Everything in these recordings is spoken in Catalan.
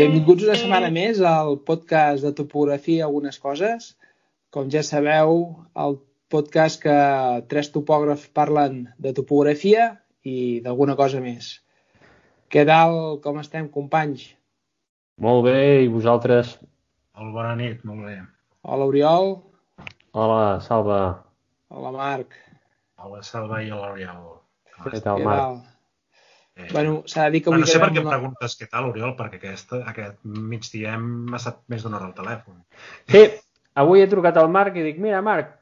Benvinguts una setmana més al podcast de topografia algunes coses. Com ja sabeu, el podcast que tres topògrafs parlen de topografia i d'alguna cosa més. Què tal, com estem, companys? Molt bé, i vosaltres? Molt bona nit, molt bé. Hola, Oriol. Hola, Salva. Hola, Marc. Hola, Salva i l'Oriol. Què tal, Marc? Eh, bueno, s'ha de dir que avui... no sé per què una... preguntes què tal, Oriol, perquè aquest, aquest migdia hem estat més d'una hora al telèfon. Sí, avui he trucat al Marc i dic, mira, Marc,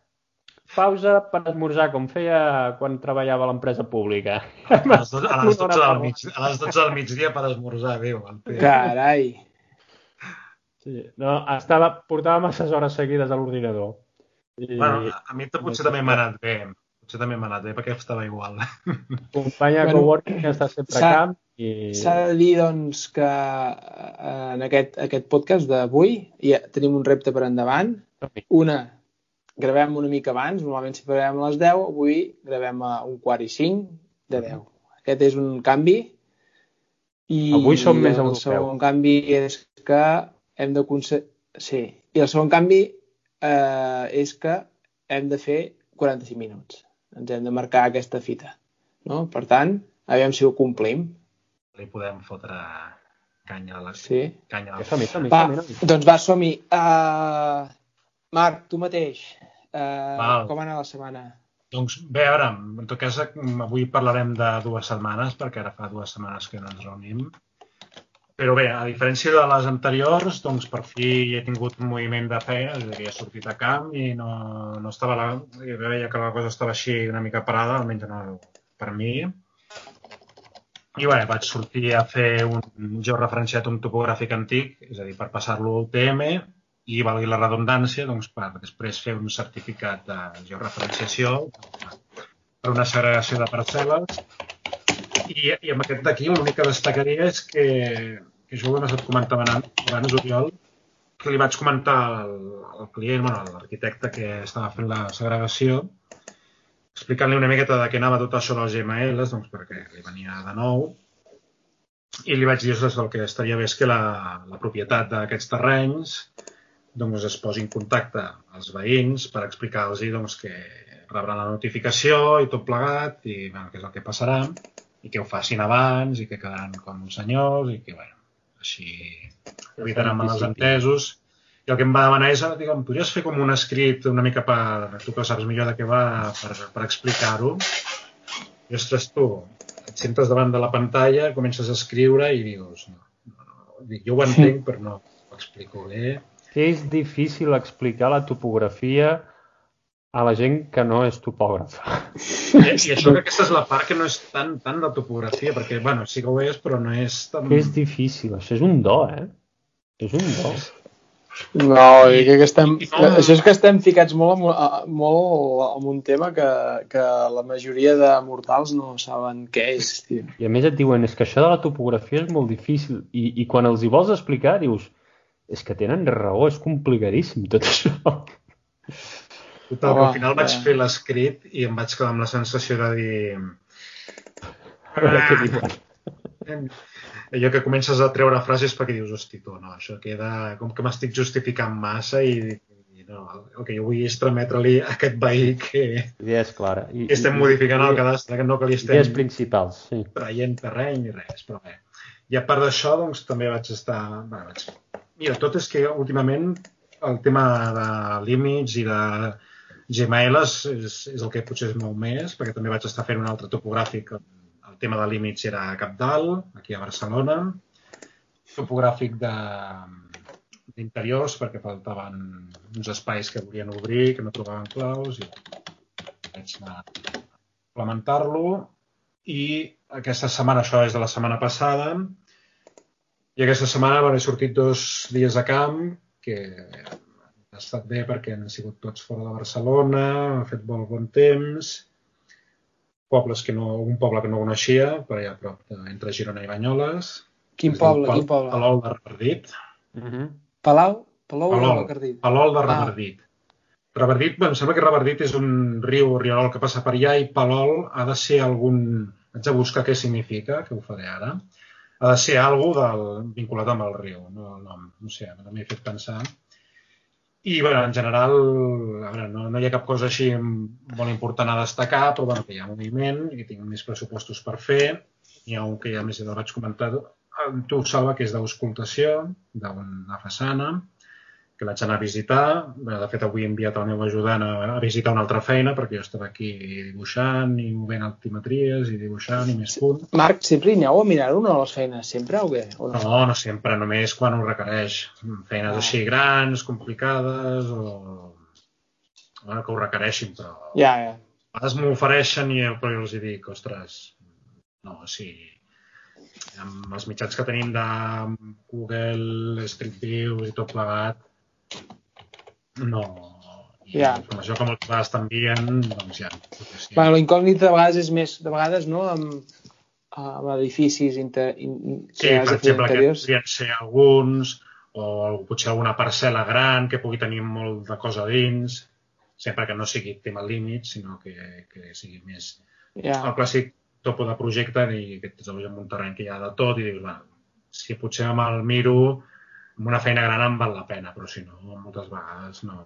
pausa per esmorzar, com feia quan treballava a l'empresa pública. A les, 12, a, les 12 del mig, a les 12 del migdia per esmorzar, Déu. Carai. Sí, no, estava, portava masses hores seguides a l'ordinador. I... Bueno, a mi potser també m'ha anat bé. Potser també m'ha anat bé perquè estava igual. Companya bueno, coworking que està sempre a camp. I... S'ha de dir, doncs, que eh, en aquest, aquest podcast d'avui ja tenim un repte per endavant. Una, gravem una mica abans, normalment si gravem a les 10, avui gravem a un quart i cinc de 10. Aquest és un canvi. I avui som més europeus. El segon canvi és que hem de Sí, i el segon canvi eh, és que hem de fer 45 minuts ens hem de marcar aquesta fita. No? Per tant, aviam si ho complim. Li podem fotre canya a la... Sí. Canya a la... Som-hi, som-hi, va, som Doncs va, som-hi. Uh, Marc, tu mateix, uh, com ha anat la setmana? Doncs bé, ara, en tot cas, avui parlarem de dues setmanes, perquè ara fa dues setmanes que no ens reunim. Però bé, a diferència de les anteriors, doncs per fi he tingut un moviment de fe, és a dir, he sortit a camp i no, no estava la, veia que la cosa estava així una mica parada, almenys no, per mi. I bé, vaig sortir a fer un georreferenciat un topogràfic antic, és a dir, per passar-lo al TM i, valgui la redundància, doncs, per després fer un certificat de georreferenciació per una segregació de parcel·les i, i amb aquest d'aquí l'únic que destacaria és que, que jo ho hem estat comentant abans, Oriol, que li vaig comentar al, al client, bueno, l'arquitecte que estava fent la segregació, explicant-li una miqueta de què anava tot això dels GMLs, doncs perquè li venia de nou, i li vaig dir que el que estaria bé és que la, la propietat d'aquests terrenys doncs, es posi en contacte als veïns per explicar-los doncs, que rebran la notificació i tot plegat i bueno, què és el que passarà i que ho facin abans i que quedaran com uns senyors i que, bueno, així evitaran males entesos. I el que em va demanar és, digue'm, podries fer com un escrit una mica per, tu que saps millor de què va, per, per explicar-ho. I, ostres, tu, et sentes davant de la pantalla, comences a escriure i dius, no, no, no. Dic, jo ho entenc, però no ho explico bé. Que és difícil explicar la topografia a la gent que no és topògrafa. I, I això que aquesta és la part que no és tan, tan de topografia, perquè, bueno, sí que ho és, però no és tan... És difícil, això és un do, eh? És un do. No, I, que estem, i no... això és que estem ficats molt, molt en un tema que, que la majoria de mortals no saben què és, tio. I a més et diuen, és que això de la topografia és molt difícil. I, i quan els hi vols explicar, dius, és que tenen raó, és complicadíssim tot això. Total, oh, al final vaig fer l'escrit i em vaig quedar amb la sensació de dir... Ah, allò que comences a treure frases perquè dius, hosti, tu, no, això queda com que m'estic justificant massa i, i no, el que jo vull és trametre-li a aquest veí que, Idees clara. I, que estem i, modificant i, el cadastre, que no que li estem idees principals, sí. traient terreny i res, però bé. I a part d'això, doncs, també vaig estar... Bueno, vaig... Mira, tot és que últimament el tema de límits i de Gmail és, és, és el que potser es mou més, perquè també vaig estar fent un altre topogràfic. El tema de límits era a Capdalt, aquí a Barcelona. Topogràfic d'interiors, perquè faltaven uns espais que volien obrir, que no trobaven claus, i vaig anar a implementar-lo. I aquesta setmana, això és de la setmana passada, i aquesta setmana bueno, he sortit dos dies a camp, que ha estat bé perquè han sigut tots fora de Barcelona, ha fet molt bon temps, pobles que no, un poble que no coneixia, per allà a prop de, entre Girona i Banyoles. Quin poble, Pal, quin poble? Palol de Reverdit. Uh -huh. Palau? Palol, Palol, de Reverdit. Palol de Reverdit. Ah. Reverdit, bueno, em sembla que Reverdit és un riu o rierol que passa per allà i Palol ha de ser algun... Haig de buscar què significa, que ho faré ara. ha de ser algú del, vinculat amb el riu, no el nom. No sé, m'he fet pensar. I, bueno, en general, a veure, no, no hi ha cap cosa així molt important a destacar, però bueno, que hi ha moviment i tinc més pressupostos per fer. Hi ha un que ja més el vaig comentar tu, Salva, que és d'auscultació, d'una façana, que l'haig d'anar a visitar. De fet, avui he enviat el meu ajudant a, a visitar una altra feina perquè jo estava aquí dibuixant i movent altimetries i dibuixant i més punt. Marc, sempre hi aneu a mirar una de les feines, sempre o bé? O no? no, no sempre, només quan ho requereix. Feines ah. així grans, complicades o... Bueno, que ho requereixin, però... Ja, ja. A vegades m'ho ofereixen i però jo els hi dic, ostres, no, sigui, amb els mitjans que tenim de Google, Street View i tot plegat, no. I ja. com això com els vegades t'envien, doncs ja. Sí. Bueno, L'incògnit de vegades és més, de vegades, no?, amb, amb edificis inter, in, sí, per exemple, interiors. que podrien ser alguns, o potser alguna parcel·la gran que pugui tenir molt de cosa dins, sempre que no sigui tema límit, sinó que, que sigui més... Ja. El clàssic topo de projecte i que et trobes en un terreny que hi ha de tot i dius, bueno, si potser amb el miro amb una feina gran em val la pena, però si no, moltes vegades no.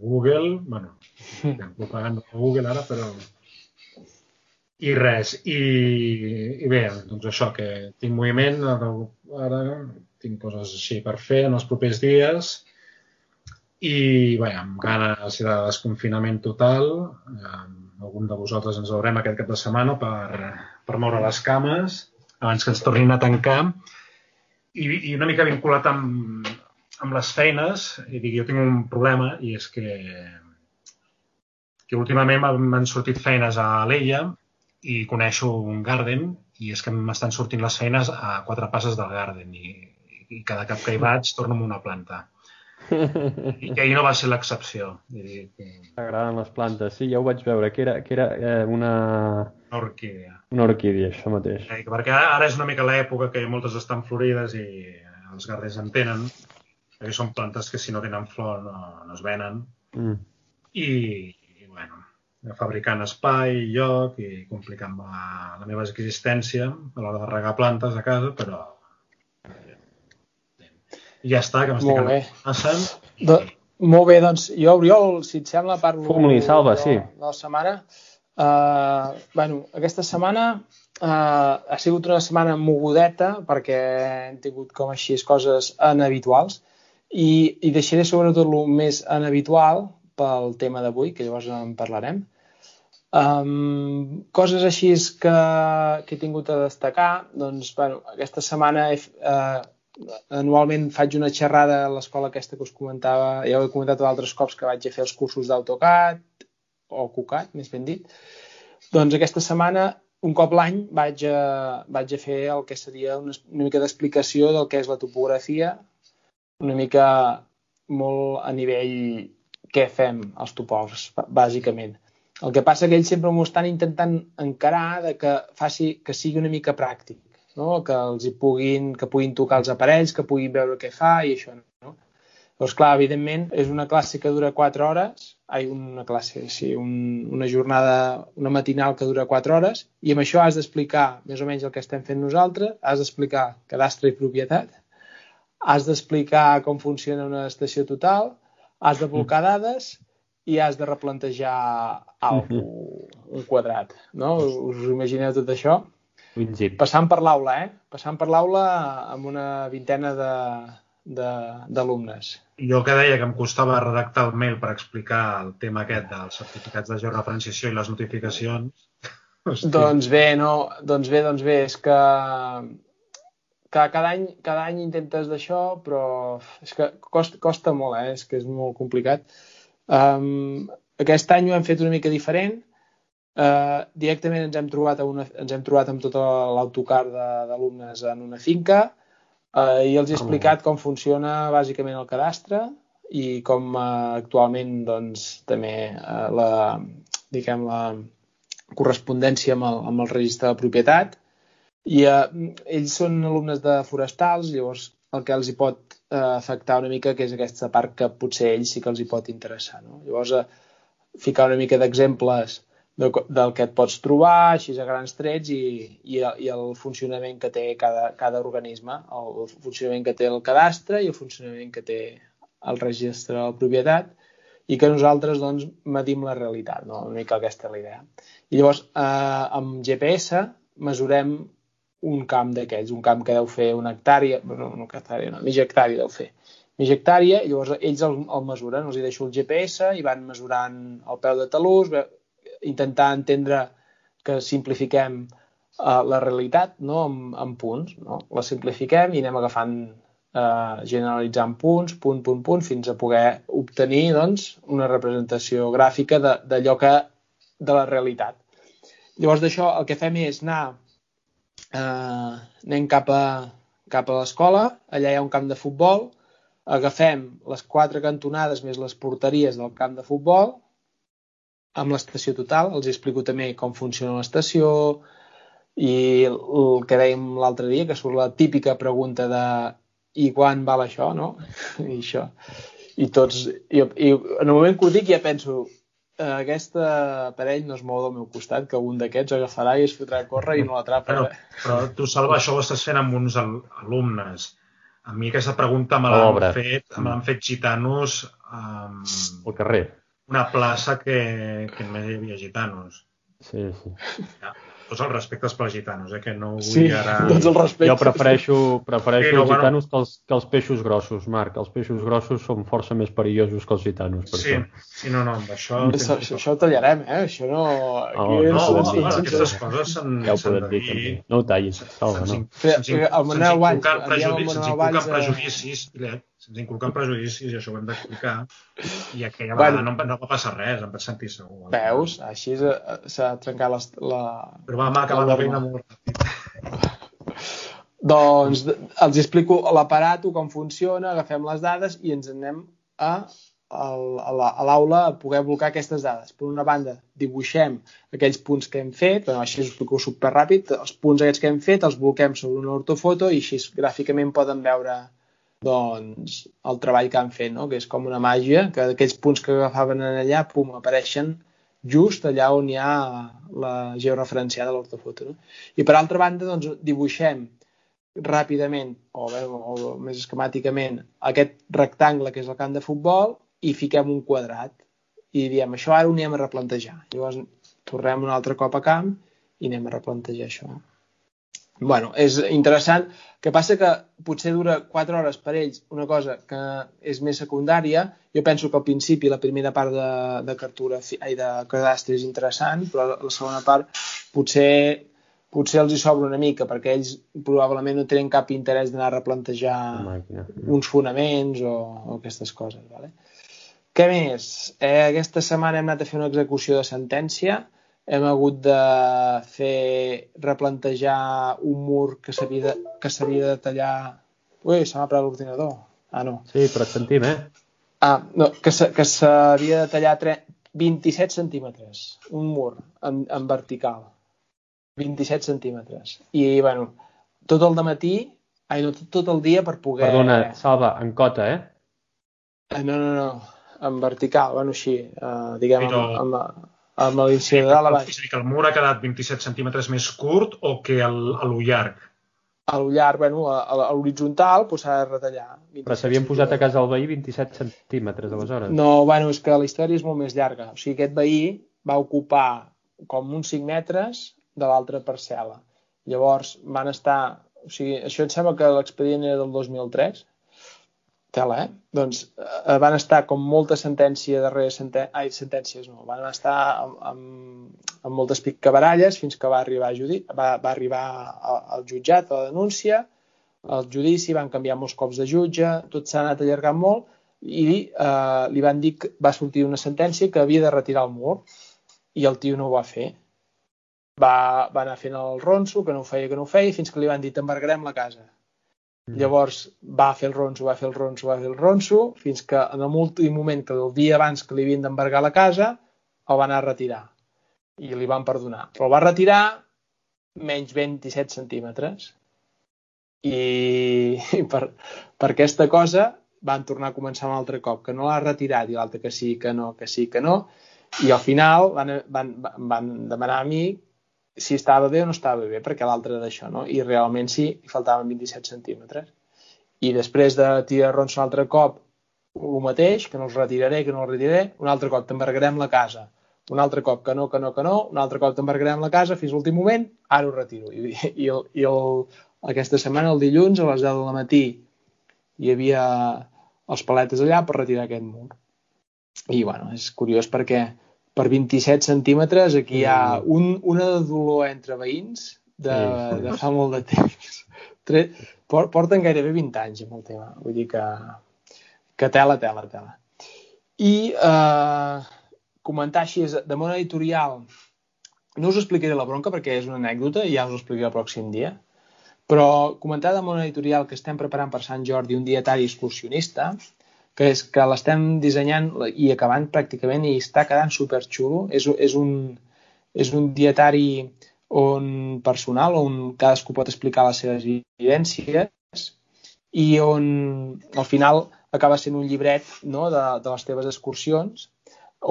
Google, bueno, estem pagant Google ara, però... I res, i, i bé, doncs això, que tinc moviment, ara, ara tinc coses així per fer en els propers dies, i bé, amb ganes de desconfinament total, eh, algun de vosaltres ens veurem aquest cap de setmana per, per moure les cames abans que ens tornin a tancar i, i una mica vinculat amb, amb les feines. I dic, jo tinc un problema i és que que últimament m'han sortit feines a l'Ella i coneixo un Garden i és que m'estan sortint les feines a quatre passes del Garden i, i cada cap que hi vaig torno amb una planta i que ahir no va ser l'excepció. T'agraden les plantes, sí, ja ho vaig veure, que era, que era eh, una... Una orquídea. Una orquídea, això mateix. Eh, perquè ara és una mica l'època que moltes estan florides i els gardens en tenen, perquè són plantes que si no tenen flor no, no es venen. Mm. I, i, bueno, fabricant espai, lloc i complicant la, la meva existència a l'hora de regar plantes a casa, però i ja està, que m'estic passant. Do, molt bé, doncs jo, Oriol, si et sembla, parlo Fum-li, salva, sí. de la setmana. Uh, bueno, aquesta setmana uh, ha sigut una setmana mogudeta perquè hem tingut com així coses inhabituals i, i deixaré sobretot el més inhabitual pel tema d'avui, que llavors en parlarem. Um, coses així que, que he tingut a destacar, doncs, bueno, aquesta setmana he, uh, anualment faig una xerrada a l'escola aquesta que us comentava, ja ho he comentat altres cops que vaig a fer els cursos d'AutoCAD o CuCAD, més ben dit. Doncs aquesta setmana, un cop l'any, vaig, a, vaig a fer el que seria una, una mica d'explicació del que és la topografia, una mica molt a nivell què fem els topògrafs, bàsicament. El que passa que ells sempre m'ho estan intentant encarar de que faci que sigui una mica pràctic no? que els hi puguin, que puguin tocar els aparells, que puguin veure què fa i això. No? Llavors, clar, evidentment, és una classe que dura 4 hores, ai, una classe, sí, un, una jornada, una matinal que dura 4 hores, i amb això has d'explicar més o menys el que estem fent nosaltres, has d'explicar cadastre i propietat, has d'explicar com funciona una estació total, has de blocar dades i has de replantejar alguna un quadrat, no? Us, us imagineu tot això? Passant per l'aula, eh? Passant per l'aula amb una vintena d'alumnes. Jo que deia que em costava redactar el mail per explicar el tema aquest dels certificats de georreferenciació i les notificacions. Hòstia. Doncs bé, no, doncs bé, doncs bé, és que, que cada, any, cada any intentes d'això, però és que costa, costa molt, eh? és que és molt complicat. Um, aquest any ho hem fet una mica diferent, Uh, directament ens hem trobat a una, ens hem trobat amb tot l'autocar d'alumnes en una finca uh, i els he explicat com funciona bàsicament el cadastre i com uh, actualment doncs, també uh, la, diguem, la correspondència amb el, amb el registre de propietat i uh, ells són alumnes de forestals, llavors el que els hi pot uh, afectar una mica que és aquesta part que potser ells sí que els hi pot interessar. No? Llavors, uh, ficar una mica d'exemples de, del que et pots trobar, així a grans trets, i, i, i el funcionament que té cada, cada organisme, el, el funcionament que té el cadastre i el funcionament que té el registre de la propietat, i que nosaltres doncs, medim la realitat, no? una mica aquesta és la idea. I llavors, eh, amb GPS mesurem un camp d'aquests, un camp que deu fer una hectàrea, bueno, una hectàrea, no, mitja hectàrea deu fer, mitja hectàrea, i llavors ells el, el mesuren, els hi deixo el GPS i van mesurant el peu de talús, intentar entendre que simplifiquem uh, la realitat no? amb, amb punts. No? La simplifiquem i anem agafant, uh, generalitzant punts, punt, punt, punt, fins a poder obtenir doncs, una representació gràfica d'allò que de la realitat. Llavors d'això el que fem és anar uh, anem cap a, cap a l'escola, allà hi ha un camp de futbol, agafem les quatre cantonades més les porteries del camp de futbol, amb l'estació total, els explico també com funciona l'estació i el que dèiem l'altre dia, que surt la típica pregunta de i quan val això, no? I això. I tots, i, i en el moment que ho dic ja penso eh, aquest aparell no es mou del meu costat, que un d'aquests agafarà i es fotrà a córrer i no l'atrapa. Però, eh? però tu, Salva, això ho estàs fent amb uns al alumnes. A mi aquesta pregunta me l'han fet, me l'han fet gitanos... Um, al carrer una plaça que, que només hi havia gitanos. Sí, sí. Ja, tots els respectes pels gitanos, eh, que no vull sí, ara... tots els respectes. Jo prefereixo, prefereixo Sí, no, els bueno. gitanos que, els, que els peixos grossos, Marc. Els peixos grossos són força més perillosos que els gitanos, per Sí, això. sí, no, no, amb això... Això, això, això ho tallarem, eh? Això no... Aquí Oh, és- No, no, no, no, aquestes coses s'han Ja ho podem de dir, també. No ho tallis, salva, no. Se'ns in- el se'ns Manel Valls, inculquen enviem el prejudicis, se'ns Manel Valls inculquen a- prejudicis, i això ho hem d'explicar. I aquella Bueno. vegada no, no va passar res, em vaig sentir segur. Veus? Així eh, s'ha trencat la, la... Però vam acabar la norma. molt ràpid. Doncs els explico l'aparat, com funciona, agafem les dades i ens anem a, a a l'aula a poder blocar aquestes dades. Per una banda, dibuixem aquells punts que hem fet, bueno, així us explico superràpid, els punts aquests que hem fet els bloquem sobre una ortofoto i així gràficament poden veure doncs, el treball que han fet, no? que és com una màgia, que aquells punts que agafaven en allà, pum, apareixen just allà on hi ha la georreferenciada de l'ortofoto. No? I per altra banda, doncs, dibuixem ràpidament o, bé, o més esquemàticament aquest rectangle que és el camp de futbol i fiquem un quadrat i diem això ara ho anem a replantejar llavors tornem un altre cop a camp i anem a replantejar això bueno, és interessant que passa que potser dura 4 hores per ells una cosa que és més secundària jo penso que al principi la primera part de, de cartografia ai, de cadastre és interessant però la segona part potser potser els hi sobra una mica perquè ells probablement no tenen cap interès d'anar a replantejar uns fonaments o, o aquestes coses. Vale? Què més? Eh, aquesta setmana hem anat a fer una execució de sentència. Hem hagut de fer replantejar un mur que s'havia de, que s'havia de tallar... Ui, se m'ha parat l'ordinador. Ah, no. Sí, però et sentim, eh? Ah, no, que s'ha- que s'havia de tallar tre- 27 centímetres, un mur en, en vertical. 27 centímetres. I, bueno, tot el matí, ai, no, tot, tot el dia per poder... Perdona, Salva, en cota, eh? Eh, No, no, no, en vertical, bueno, així, uh, diguem, Però- amb, amb, amb l'iniciador de la baix. És a dir, que el mur ha quedat 27 centímetres més curt o que el, a lo llarg? A lo llarg, bueno, a, a l'horitzontal doncs, s'ha de retallar. 27 Però s'havien posat a casa del veí 27 centímetres, aleshores. No, bueno, és que la història és molt més llarga. O sigui, aquest veí va ocupar com uns 5 metres de l'altra parcel·la. Llavors van estar... O sigui, això em sembla que l'expedient era del 2003. Tela, eh? Doncs eh, van estar com molta sentència darrere sentèn... Ai, sentències no. Van estar amb, amb, amb moltes picabaralles fins que va arribar, a judi... va, va arribar al jutjat, a la denúncia, al judici, van canviar molts cops de jutge, tot s'ha anat allargant molt i eh, li van dir que va sortir una sentència que havia de retirar el mur i el tio no ho va fer. Va, va anar fent el ronso, que no ho feia, que no ho feia, fins que li van dir t'embargarem la casa. Mm. Llavors va fer el ronso, va fer el ronso, va fer el ronso, fins que en l'últim moment, que el dia abans que li havien d'embargar la casa, el va anar a retirar. I li van perdonar. Però el va retirar menys 27 centímetres. I, i per, per aquesta cosa van tornar a començar un altre cop, que no l'ha retirat, i l'altre que sí, que no, que sí, que no. I al final van, van, van demanar a mi si estava bé o no estava bé, perquè l'altre era això, no? I realment sí, hi faltaven 27 centímetres. I després de tirar ronsa un altre cop, el mateix, que no els retiraré, que no els retiraré, un altre cop t'embargarem la casa, un altre cop que no, que no, que no, un altre cop t'embargarem la casa fins l'últim moment, ara ho retiro. I, i, el, i el, aquesta setmana, el dilluns, a les 10 del matí, hi havia els paletes allà per retirar aquest mur. I, bueno, és curiós perquè per 27 centímetres aquí hi ha mm. un, una dolor entre veïns de, de fa molt de temps. Porten gairebé 20 anys amb el tema. Vull dir que, que tela, tela, tela. I eh, comentar així de món editorial no us explicaré la bronca perquè és una anècdota i ja us ho explicaré el pròxim dia però comentar de món editorial que estem preparant per Sant Jordi un dietari excursionista que és que l'estem dissenyant i acabant pràcticament i està quedant super xulo. És, és, un, és un dietari on personal, on cadascú pot explicar les seves vivències i on al final acaba sent un llibret no, de, de les teves excursions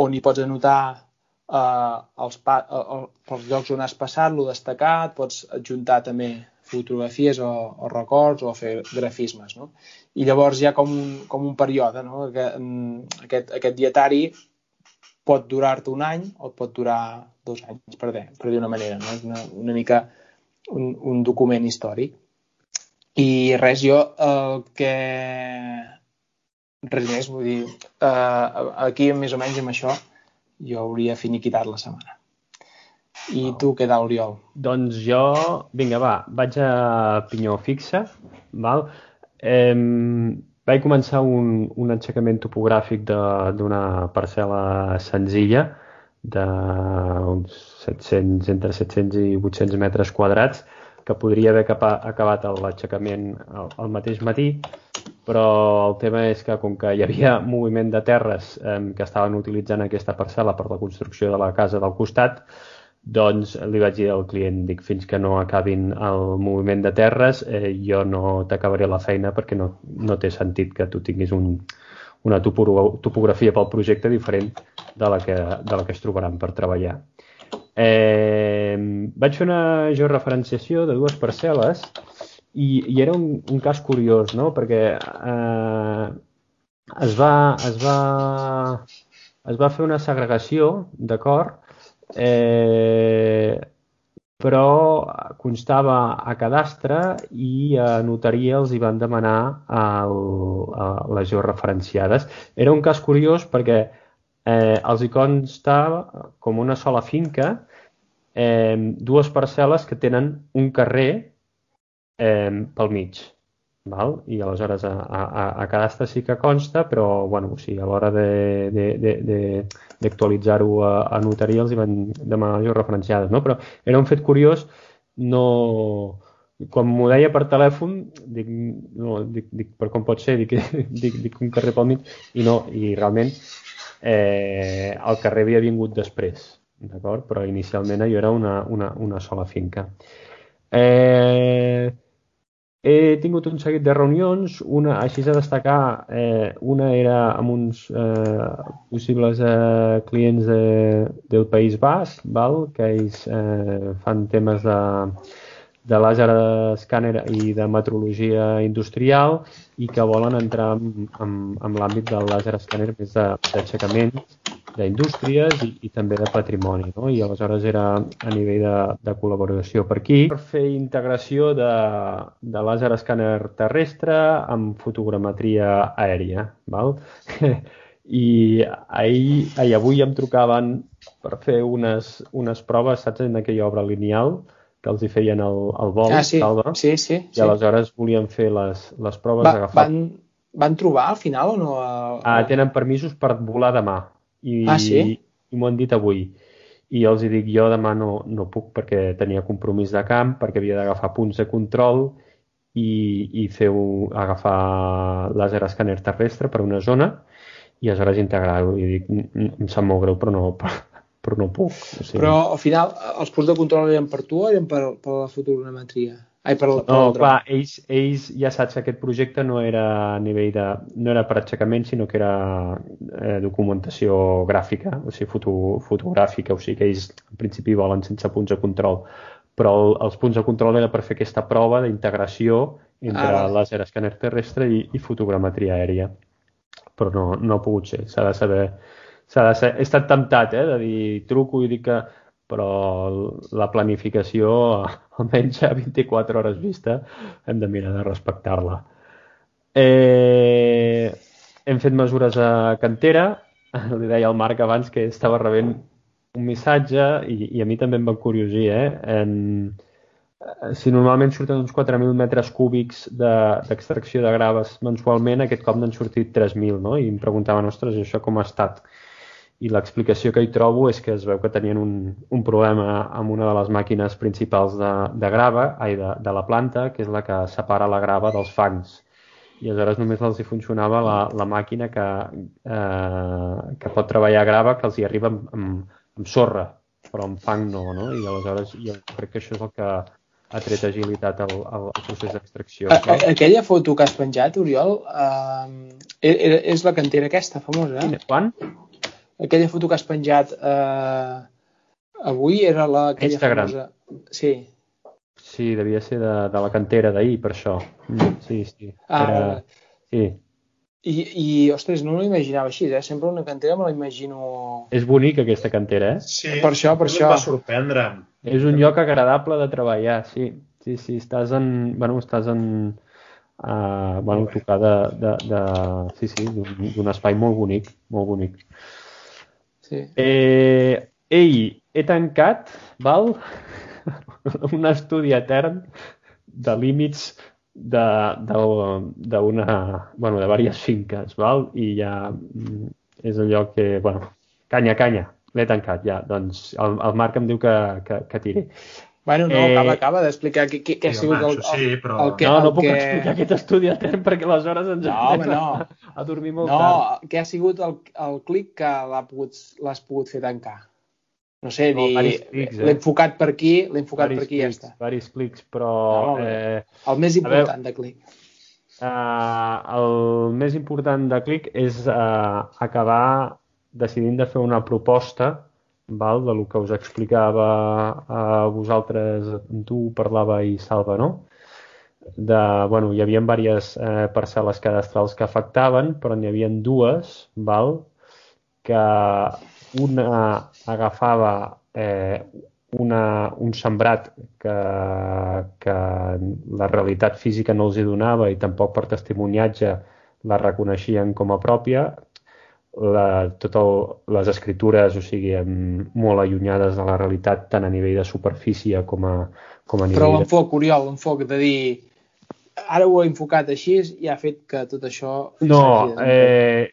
on hi pots anotar eh, els, pa, eh, els llocs on has passat, lo destacat, pots adjuntar també fotografies o, o records o fer grafismes. No? I llavors hi ha com un, com un període. No? Aquest, aquest dietari pot durar-te un any o pot durar dos anys, per dir, per dir una manera. No? És una, una mica un, un document històric. I res, jo el que... Res més, vull dir, eh, aquí més o menys amb això jo hauria finiquitat la setmana. I tu què tal, Oriol? Doncs jo, vinga, va, vaig a pinyó fixa, val? Eh, vaig començar un, un aixecament topogràfic d'una parcel·la senzilla d'uns 700, entre 700 i 800 metres quadrats, que podria haver acabat l'aixecament el, el mateix matí, però el tema és que com que hi havia moviment de terres eh, que estaven utilitzant aquesta parcel·la per la construcció de la casa del costat, doncs li vaig dir al client, dic, fins que no acabin el moviment de terres, eh, jo no t'acabaré la feina perquè no, no té sentit que tu tinguis un, una topografia pel projecte diferent de la que, de la que es trobaran per treballar. Eh, vaig fer una georreferenciació de dues parcel·les i, i era un, un cas curiós, no? perquè eh, es, va, es, va, es va fer una segregació, d'acord, eh, però constava a cadastre i a notaria els hi van demanar el, a les georreferenciades. Era un cas curiós perquè eh, els hi consta com una sola finca eh, dues parcel·les que tenen un carrer eh, pel mig. Val? I aleshores a, a, a cadastre sí que consta, però bueno, o sigui, a l'hora d'actualitzar-ho a, a notaria els hi van demanar les referenciades, no? Però era un fet curiós, no... Quan m'ho deia per telèfon, dic, no, dic, dic, per com pot ser, dic, dic, dic un carrer pel mig, i no, i realment eh, el carrer havia vingut després, d'acord? Però inicialment allò era una, una, una sola finca. Eh, he tingut un seguit de reunions, una, així a destacar, eh, una era amb uns eh, possibles eh, clients de, del País Basc, val? que ells eh, fan temes de, de làser escàner i de metrologia industrial i que volen entrar en, en, en l'àmbit del làser escàner més d'aixecament d'indústries i, i també de patrimoni. No? I aleshores era a nivell de, de col·laboració per aquí per fer integració de, de làser escàner terrestre amb fotogrametria aèria. Val? I ahir, ahir, avui em trucaven per fer unes, unes proves, saps, en aquella obra lineal, que els hi feien el, el vol, ah, sí. Salva, sí, sí, i sí. aleshores volien fer les, les proves Va, agafar... Van, van trobar al final o no? A... Ah, tenen permisos per volar demà i, ah, sí? i m'ho han dit avui. I els hi dic, jo demà no, no puc perquè tenia compromís de camp, perquè havia d'agafar punts de control i, i fer agafar làser escàner terrestre per una zona i aleshores integrar-ho. I dic, em sap molt greu, però no, però no puc. O sigui... Però al final els punts de control eren per tu o eren per, per la fotogrametria? Ai, per, per No, clar, ells, ells ja saps que aquest projecte no era a nivell de... no era per aixecament, sinó que era eh, documentació gràfica, o sigui, foto, fotogràfica, o sigui que ells en principi volen sense punts de control. Però el, els punts de control era per fer aquesta prova d'integració entre Ah, ah, vale. làser escàner terrestre i, i fotogrametria aèria. Però no, no ha pogut ser, s'ha de saber... S'ha de ser... He estat temptat, eh, de dir truco i dic que però la planificació, almenys a 24 hores vista, hem de mirar de respectar-la. Eh, hem fet mesures a cantera. Li deia al Marc abans que estava rebent un missatge i, i a mi també em va curiosir, eh? En, eh, si normalment surten uns 4.000 metres cúbics de- d'extracció de, de graves mensualment, aquest cop n'han sortit 3.000, no? I em preguntaven, ostres, això com ha estat? I l'explicació que hi trobo és que es veu que tenien un, un problema amb una de les màquines principals de, de grava, ai, de, de la planta, que és la que separa la grava dels fangs. I aleshores només els hi funcionava la, la màquina que, eh, que pot treballar grava, que els hi arriba amb, amb, amb sorra, però amb fang no, no? I aleshores jo crec que això és el que ha tret agilitat al, al, procés d'extracció. A, aquella foto que has penjat, Oriol, uh, és la cantera aquesta, famosa, eh? Quan? Aquella foto que has penjat uh, avui era la aquella Instagram. famosa... Sí. Sí, devia ser de, de la cantera d'ahir, per això. Mm, Sí, sí. Ah, Era... Sí. I, I, ostres, no m'ho imaginava així, eh? Sempre una cantera me la imagino... És bonica aquesta cantera, eh? Sí, Per això, per això. va sorprendre. És un lloc agradable de treballar, sí. Sí, sí, estàs en... Bueno, estàs en... Uh, bueno, tocar de, de, de, sí, sí, d'un espai molt bonic, molt bonic. Sí. Eh, ei, he tancat, val? un estudi etern de límits d'una, bueno, de diverses finques, val? I ja mm, és allò que, bueno, canya, canya, l'he tancat ja. Doncs el, el Marc em diu que, que, que tiri. Bueno, no, Eh, acaba, acaba d'explicar què, què, què ha Sí, sigut home, el, això sí, però- el, que, no, no el puc que... explicar aquest estudi etern perquè aleshores ens No, home, anem no. a, a dormir molt No, tard. què ha sigut el, el clic que l'ha pogut, l'has pogut fer tancar? No sé, No, dir, clics, eh? l'he enfocat per aquí, l'he enfocat per Varis aquí i ja clics, està. varis clics, però No, home. eh, El més A veure- important de clic. Uh, el més important de Click és uh, acabar decidint de fer una proposta val, de lo que us explicava a vosaltres, tu parlava i Salva, no? De, bueno, hi havia diverses eh, parcel·les cadastrals que afectaven, però n'hi havia dues, val, que una agafava eh, una, un sembrat que, que la realitat física no els hi donava i tampoc per testimoniatge la reconeixien com a pròpia, la, tot el, les escritures, o sigui, molt allunyades de la realitat tant a nivell de superfície com a, com a Però nivell de... l'enfoc, Oriol, l'enfoc de dir ara ho he enfocat així i ha fet que tot això... No, eh,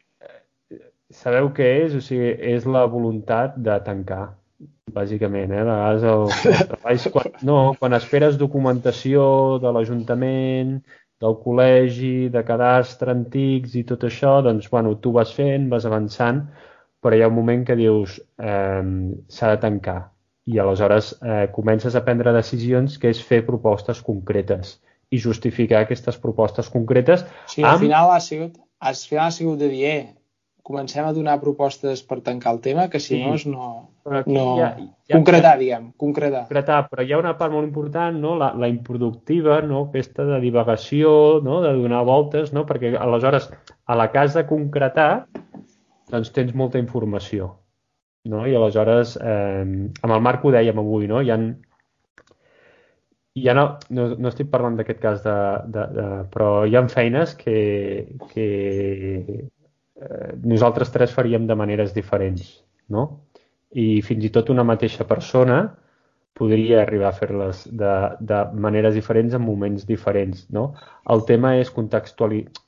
sabeu què és? O sigui, és la voluntat de tancar, bàsicament. Eh? A vegades el, els treballs, quan, no, quan esperes documentació de l'Ajuntament, del col·legi, de cadastre antics i tot això, doncs, bueno, tu vas fent, vas avançant, però hi ha un moment que dius eh, s'ha de tancar. I aleshores eh, comences a prendre decisions que és fer propostes concretes i justificar aquestes propostes concretes Sí, al amb- final ha sigut, al final ha sigut de dir, eh, comencem a donar propostes per tancar el tema, que si Sí. no és no... No... hi ha- hi ha- concretar, diguem, concretar. concretar, però hi ha una part molt important, no? la, la improductiva, no? aquesta de divagació, no? de donar voltes, no? perquè aleshores a la casa de concretar doncs tens molta informació. No? I aleshores, eh, amb el Marc ho dèiem avui, no? hi ha, ha no, no, no estic parlant d'aquest cas, de, de, de, però hi ha feines que, que eh, nosaltres tres faríem de maneres diferents, no? I fins i tot una mateixa persona podria arribar a fer-les de, de maneres diferents en moments diferents, no? El tema és contextualitzar...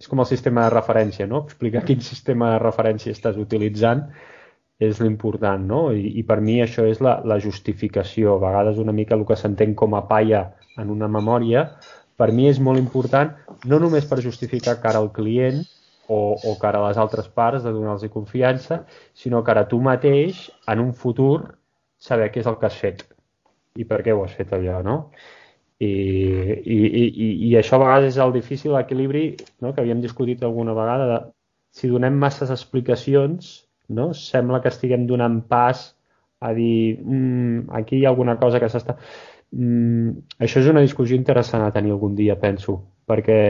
És com el sistema de referència, no? Explicar quin sistema de referència estàs utilitzant és l'important, no? I, I per mi això és la, la justificació. A vegades una mica el que s'entén com a palla en una memòria, per mi és molt important no només per justificar cara al client o, o cara a les altres parts de donar-los confiança, sinó cara a tu mateix en un futur saber què és el que has fet i per què ho has fet allò, no? I, i, i, i això a vegades és el difícil equilibri no? que havíem discutit alguna vegada de, si donem masses explicacions no? sembla que estiguem donant pas a dir mm, aquí hi ha alguna cosa que s'està... Mm, això és una discussió interessant a tenir algun dia, penso, perquè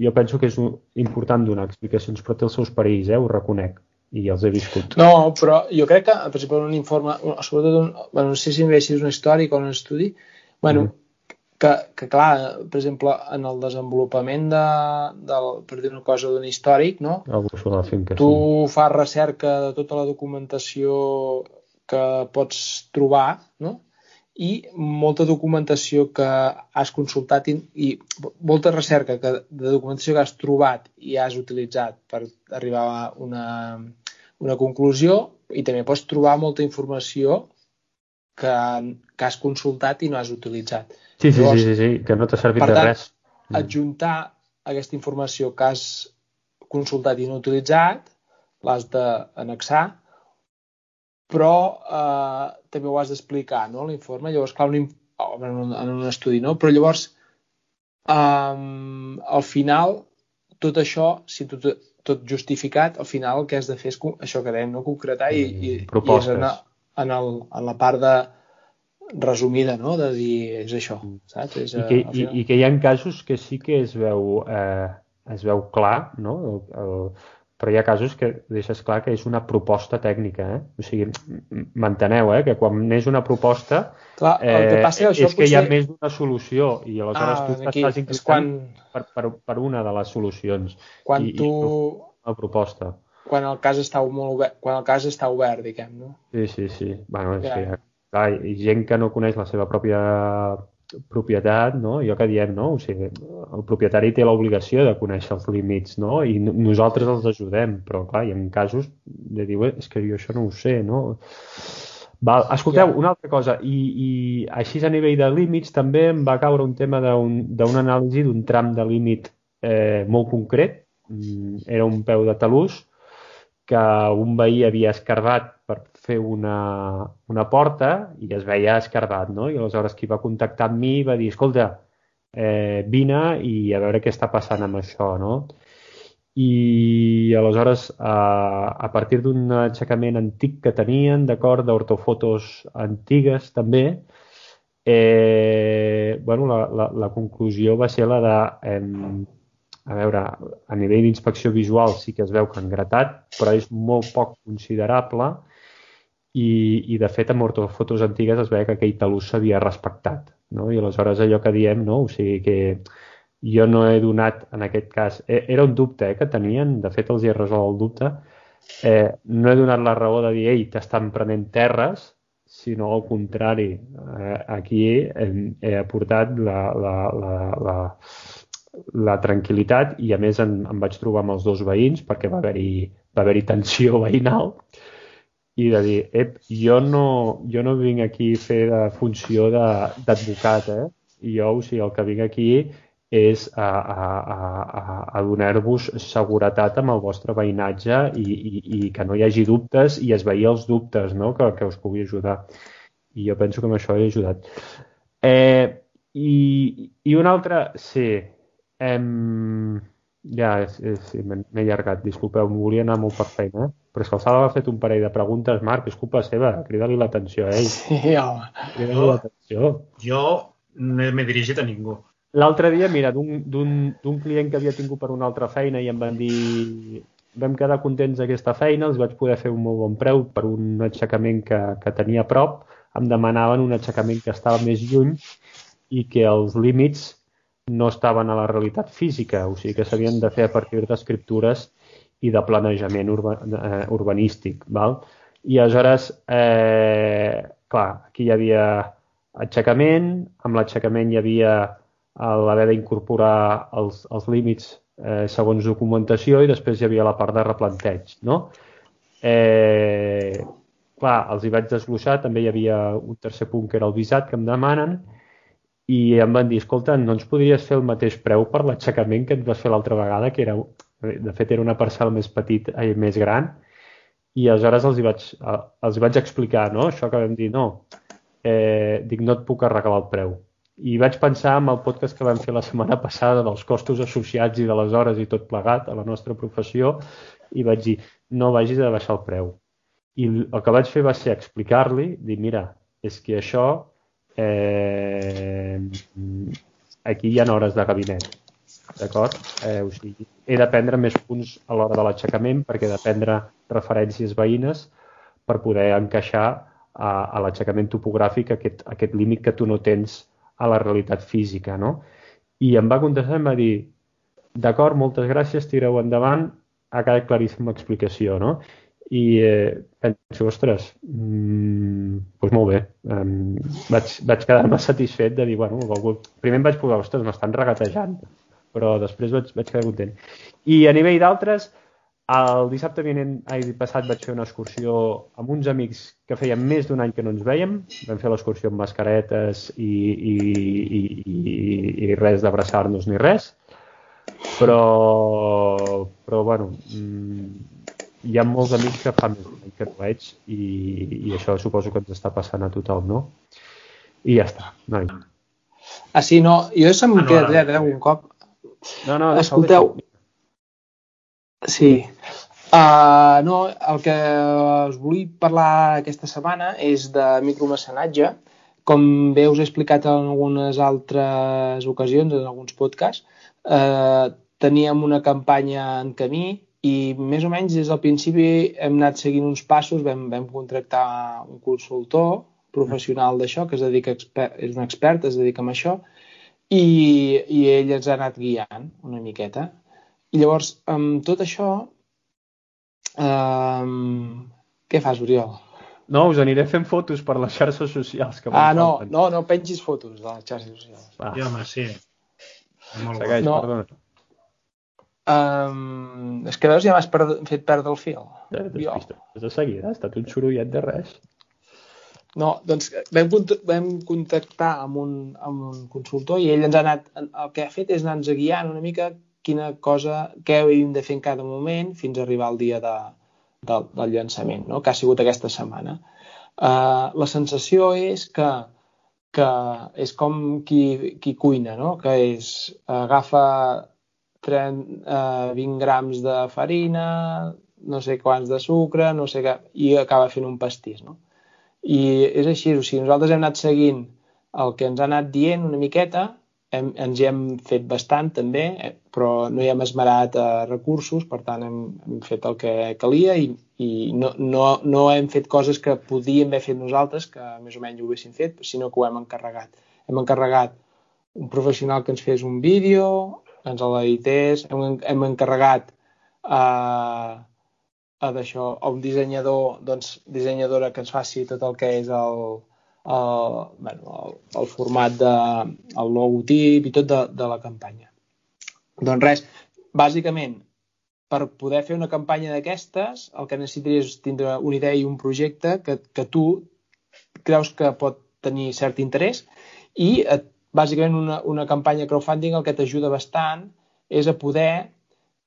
jo penso que és un, important donar explicacions, però té els seus perills, eh? ho reconec, i els he viscut. No, però jo crec que, per exemple, un informe, sobretot, un, bueno, no sé si és un històric o un estudi, bueno, mm que, que clar, per exemple, en el desenvolupament de, del, per dir una cosa d'un històric, no? Finca, tu sí. fas recerca de tota la documentació que pots trobar, no? I molta documentació que has consultat i, i molta recerca que, de documentació que has trobat i has utilitzat per arribar a una, una conclusió i també pots trobar molta informació que, que has consultat i no has utilitzat. Sí, sí, Llavors, sí, sí, sí, que no t'ha servit de tant, res. Mm. adjuntar aquesta informació que has consultat i no utilitzat, l'has d'anexar, però eh, també ho has d'explicar, no?, l'informe. Llavors, clar, un, en, un, en un estudi, no? Però llavors, um, al final, tot això, si tot, tot justificat, al final el que has de fer és això que dèiem, no? concretar i, i, i és en, en, el, en la part de, resumida, no?, de dir és això, mm. saps? És, I, que, uh, i, I que hi ha casos que sí que es veu, eh, es veu clar, no?, el, el, però hi ha casos que deixes clar que és una proposta tècnica, eh? O sigui, m'enteneu, eh? Que quan és una proposta clar, el que passa, eh, això és que hi ha més d'una solució i aleshores ah, tu t'estàs inclinant quan... per, per, per una de les solucions. Quan i, tu... I una proposta. Quan el cas està molt obert, quan el cas està obert, diguem, no? Sí, sí, sí. Bueno, ja. sí, clar, i gent que no coneix la seva pròpia propietat, no? jo que diem, no? o sigui, el propietari té l'obligació de conèixer els límits no? i nosaltres els ajudem, però clar, hi ha casos de dir, és que jo això no ho sé, no? Val, escolteu, yeah. una altra cosa, i, i així a nivell de límits també em va caure un tema d'una un, anàlisi d'un tram de límit eh, molt concret, mm, era un peu de talús, que un veí havia escarbat fer una, una porta i es veia escarbat, no? I aleshores qui va contactar amb mi va dir, escolta, eh, vine i a veure què està passant amb això, no? I aleshores, a, a partir d'un aixecament antic que tenien, d'acord, d'ortofotos antigues també, eh, bueno, la, la, la conclusió va ser la de eh, a veure, a nivell d'inspecció visual sí que es veu que han gratat, però és molt poc considerable i, i de fet amb ortofotos antigues es veia que aquell talús s'havia respectat. No? I aleshores allò que diem, no? o sigui que jo no he donat, en aquest cas, e, era un dubte eh, que tenien, de fet els hi he resolt el dubte, eh, no he donat la raó de dir, ei, t'estan prenent terres, sinó al contrari. Eh, aquí he, he aportat la, la, la, la, la tranquil·litat i a més em, em vaig trobar amb els dos veïns perquè va haver-hi va haver tensió veïnal i de dir, ep, jo no, jo no vinc aquí a fer de funció d'advocat, eh? Jo, o sigui, el que vinc aquí és a, a, a, a donar-vos seguretat amb el vostre veïnatge i, i, i que no hi hagi dubtes i esveir els dubtes, no?, que, que us pugui ajudar. I jo penso que amb això he ajudat. Eh, i, I una altra, sí, Em... Ja, sí, m'he allargat, disculpeu, em volia anar molt per feina, eh? però és que el Sala ha fet un parell de preguntes, Marc, és culpa seva, crida-li l'atenció a ell. Sí, home. Crida-li l'atenció. Jo no m'he dirigit a ningú. L'altre dia, mira, d'un client que havia tingut per una altra feina i em van dir vam quedar contents d'aquesta feina, els vaig poder fer un molt bon preu per un aixecament que, que tenia a prop, em demanaven un aixecament que estava més lluny i que els límits no estaven a la realitat física, o sigui que s'havien de fer a partir d'escriptures i de planejament urba, eh, urbanístic. Val? I aleshores, eh, clar, aquí hi havia aixecament, amb l'aixecament hi havia l'haver d'incorporar els, els límits eh, segons documentació i després hi havia la part de replanteig, no? Eh, clar, els hi vaig desglossar, també hi havia un tercer punt que era el visat que em demanen i em van dir, escolta, no ens podries fer el mateix preu per l'aixecament que ens vas fer l'altra vegada, que era, de fet era una parcel més petit i eh, més gran, i aleshores els hi vaig, els hi vaig explicar, no? Això que vam dir, no, eh, dic, no et puc arreglar el preu. I vaig pensar en el podcast que vam fer la setmana passada dels costos associats i de les hores i tot plegat a la nostra professió i vaig dir, no vagis a baixar el preu. I el que vaig fer va ser explicar-li, dir, mira, és que això eh, aquí hi ha hores de gabinet, d'acord? Eh, o sigui, he de prendre més punts a l'hora de l'aixecament perquè he de prendre referències veïnes per poder encaixar a, a l'aixecament topogràfic aquest, aquest límit que tu no tens a la realitat física, no? I em va contestar em va dir d'acord, moltes gràcies, tireu endavant, ha quedat claríssima l'explicació, no? I eh, penso, ostres, mmm, doncs molt bé. Um, vaig, vaig quedar-me satisfet de dir, bueno, primer em vaig posar, ostres, m'estan regatejant, però després vaig, vaig quedar content. I a nivell d'altres, el dissabte vinent, ai, passat vaig fer una excursió amb uns amics que feien més d'un any que no ens veiem. Vam fer l'excursió amb mascaretes i, i, i, i, i res d'abraçar-nos ni res. Però, però bueno, mm, hi ha molts amics que fa més d'un any que no veig i, i això suposo que ens està passant a tothom, no? I ja està, noi. Ah, sí, no, jo se'm ah, no, queda dret, eh, un cop. No, no, Escolteu, sí, uh, no, el que us vull parlar aquesta setmana és de micromecenatge. Com bé us he explicat en algunes altres ocasions, en alguns podcasts, eh, teníem una campanya en camí i més o menys des del principi hem anat seguint uns passos, vam, vam contractar un consultor professional d'això que es dedica expert, és un expert, es dedica a això i, i ell ens ha anat guiant una miqueta. I llavors, amb tot això, um, què fas, Oriol? No, us aniré fent fotos per les xarxes socials. Que ah, no, no, no pengis fotos de les xarxes socials. Va. Ja, home, sí. Molt Segueix, no. perdona. Um, és que veus, ja m'has fet perdre el fil. Ja, de seguida, ha estat un sorollet de res. No, doncs vam, vam contactar amb un, amb un consultor i ell ens ha anat, el que ha fet és anar-nos guiant una mica quina cosa, què hem de fer en cada moment fins a arribar al dia de, del, del llançament, no? que ha sigut aquesta setmana. Uh, la sensació és que que és com qui, qui cuina, no? que és agafa 30, eh, 20 grams de farina, no sé quants de sucre, no sé què, i acaba fent un pastís. No? I és així, o sigui, nosaltres hem anat seguint el que ens ha anat dient una miqueta hem, ens hi hem fet bastant també, eh, però no hi hem esmerat eh, recursos, per tant hem, hem fet el que calia i, i no, no, no hem fet coses que podíem haver fet nosaltres, que més o menys ho haguéssim fet, sinó que ho hem encarregat. Hem encarregat un professional que ens fes un vídeo, ens l'edités, hem, hem encarregat eh, a d'això, a un dissenyador, doncs, dissenyadora que ens faci tot el que és el, el, bueno, el, el format de el logotip i tot de, de la campanya. Doncs res, bàsicament, per poder fer una campanya d'aquestes, el que necessitaries és tindre una idea i un projecte que, que tu creus que pot tenir cert interès i et, bàsicament una, una campanya crowdfunding el que t'ajuda bastant és a poder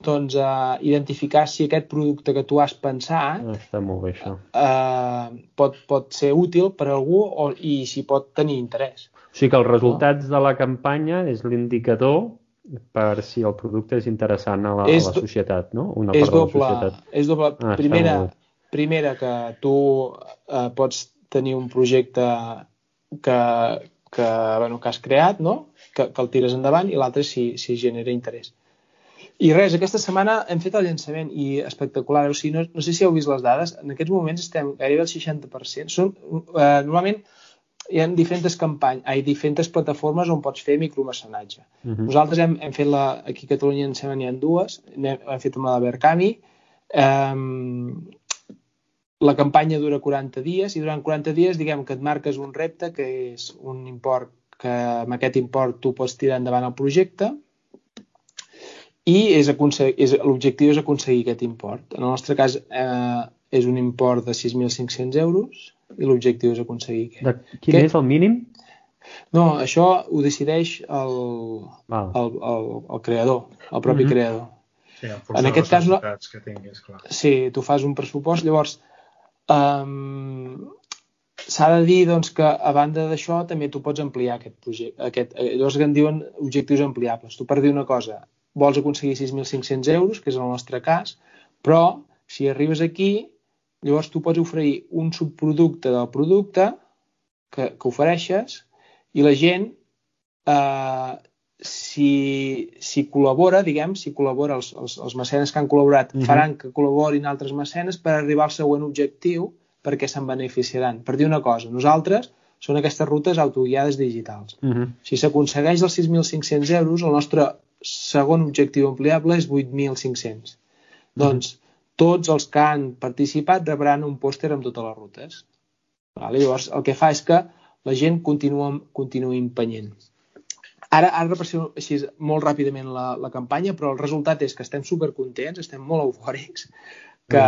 doncs, uh, identificar si aquest producte que tu has pensat ah, està molt bé, això. Uh, pot, pot ser útil per a algú o, i si pot tenir interès. O sigui que els resultats no? de la campanya és l'indicador per si el producte és interessant a la, és, a la societat, no? Una és, part doble, de la societat. és doble. Ah, primera, primera que tu uh, pots tenir un projecte que, que, bueno, que has creat, no? que, que el tires endavant, i l'altre si, si genera interès. I res, aquesta setmana hem fet el llançament i espectacular. O sigui, no, no sé si heu vist les dades, en aquests moments estem gairebé al 60%. Són, eh, normalment hi ha diferents campanyes, hi ha diferents plataformes on pots fer micromecenatge. Uh mhm. -huh. Nosaltres hem, hem fet la, aquí a Catalunya en Sema n'hi ha dues, hem, hem fet la de Berkami, um, la campanya dura 40 dies i durant 40 dies diguem que et marques un repte que és un import que amb aquest import tu pots tirar endavant el projecte i és, és l'objectiu és aconseguir aquest import. En el nostre cas eh, és un import de 6.500 euros i l'objectiu és aconseguir aquest. De, quin és el mínim? No, això ho decideix el, el, el, el creador, el propi mm -hmm. creador. Sí, en, en aquest cas, no... que tinguis, clar. Sí, tu fas un pressupost, llavors um, s'ha de dir doncs, que a banda d'això també tu pots ampliar aquest projecte. Aquest, eh, llavors que en diuen objectius ampliables. Tu per dir una cosa, vols aconseguir 6.500 euros, que és el nostre cas, però si arribes aquí, llavors tu pots oferir un subproducte del producte que, que ofereixes i la gent eh, si, si col·labora, diguem, si col·labora els, els, els mecenes que han col·laborat, mm -hmm. faran que col·laborin altres mecenes per arribar al següent objectiu perquè se'n beneficiaran. Per dir una cosa, nosaltres són aquestes rutes autoguiades digitals. Uh -huh. Si s'aconsegueix els 6.500 euros, el nostre segon objectiu ampliable és 8.500. Uh -huh. Doncs tots els que han participat rebran un pòster amb totes les rutes. Vale? Llavors, el que fa és que la gent continua, continua empenyent. Ara, ara repassem així molt ràpidament la, la campanya, però el resultat és que estem supercontents, estem molt eufòrics, que...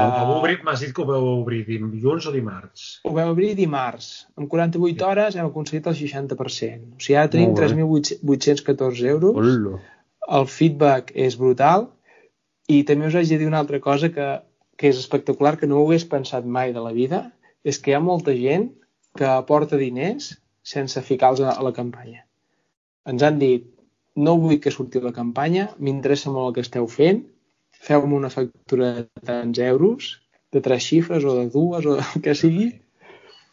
M'has dit que ho veu obrir dilluns o dimarts? Ho veu obrir dimarts. En 48 hores hem aconseguit el 60%. O sigui, ara tenim 3.814 euros. Hola. El feedback és brutal. I també us haig de dir una altra cosa que, que és espectacular, que no ho hagués pensat mai de la vida, és que hi ha molta gent que aporta diners sense ficar-los a la campanya. Ens han dit, no vull que surti la campanya, m'interessa molt el que esteu fent, feu-me una factura de tants euros, de tres xifres o de dues o el que sigui,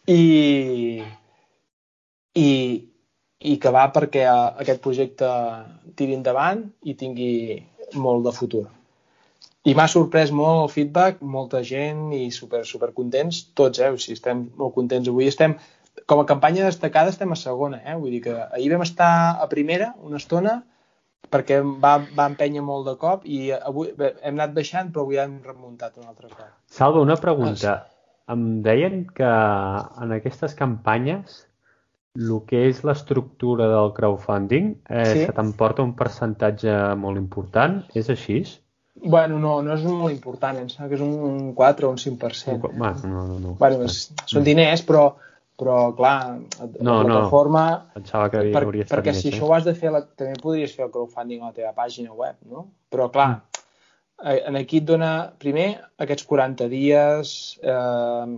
i, i, i que va perquè aquest projecte tiri endavant i tingui molt de futur. I m'ha sorprès molt el feedback, molta gent i super, super contents, tots, eh? O sigui, estem molt contents avui. Estem, com a campanya destacada estem a segona, eh? Vull dir que ahir vam estar a primera una estona, perquè va, va empènyer molt de cop i avui hem anat baixant però avui hem remuntat un altre cop. Salva, una pregunta. Ah, em deien que en aquestes campanyes el que és l'estructura del crowdfunding eh, sí? se t'emporta un percentatge molt important. És així? Bueno, no, no és molt important, em sembla que és un 4 o un 5%. Un, bueno, no, no, no. Bueno, és, són diners, però però clar, no, la plataforma no. Pensava que per, perquè si això ho has de fer la, també podries fer el crowdfunding a la teva pàgina web no? però clar mm. en aquí et dona primer aquests 40 dies eh,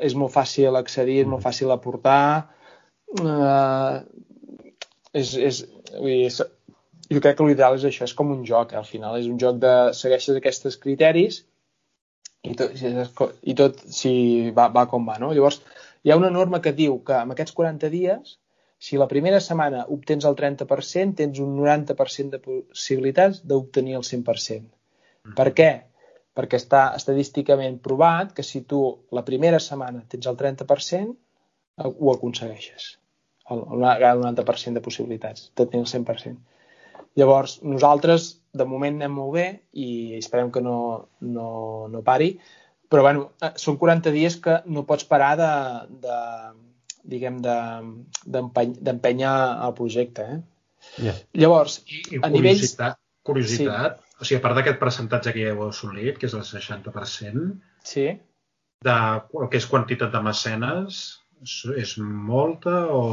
és molt fàcil accedir, és molt mm. fàcil aportar eh, és, és, vull dir, és, jo crec que l'ideal és això, és com un joc, eh? al final és un joc de segueixes aquests criteris i tot, i tot si va, va com va, no? Llavors, hi ha una norma que diu que amb aquests 40 dies, si la primera setmana obtens el 30%, tens un 90% de possibilitats d'obtenir el 100%. Mm. Per què? Perquè està estadísticament provat que si tu la primera setmana tens el 30%, ho aconsegueixes. El, el 90% de possibilitats de tenir el 100%. Llavors, nosaltres de moment anem molt bé i esperem que no, no, no pari, però bueno, eh, són 40 dies que no pots parar de, de diguem, d'empènyer de, el projecte. Eh? Yeah. Llavors, I, i a curiositat, curiositat sí. o sigui, a part d'aquest percentatge que ja heu assolit, que és el 60%, sí. de el que és quantitat de mecenes, és molta o...?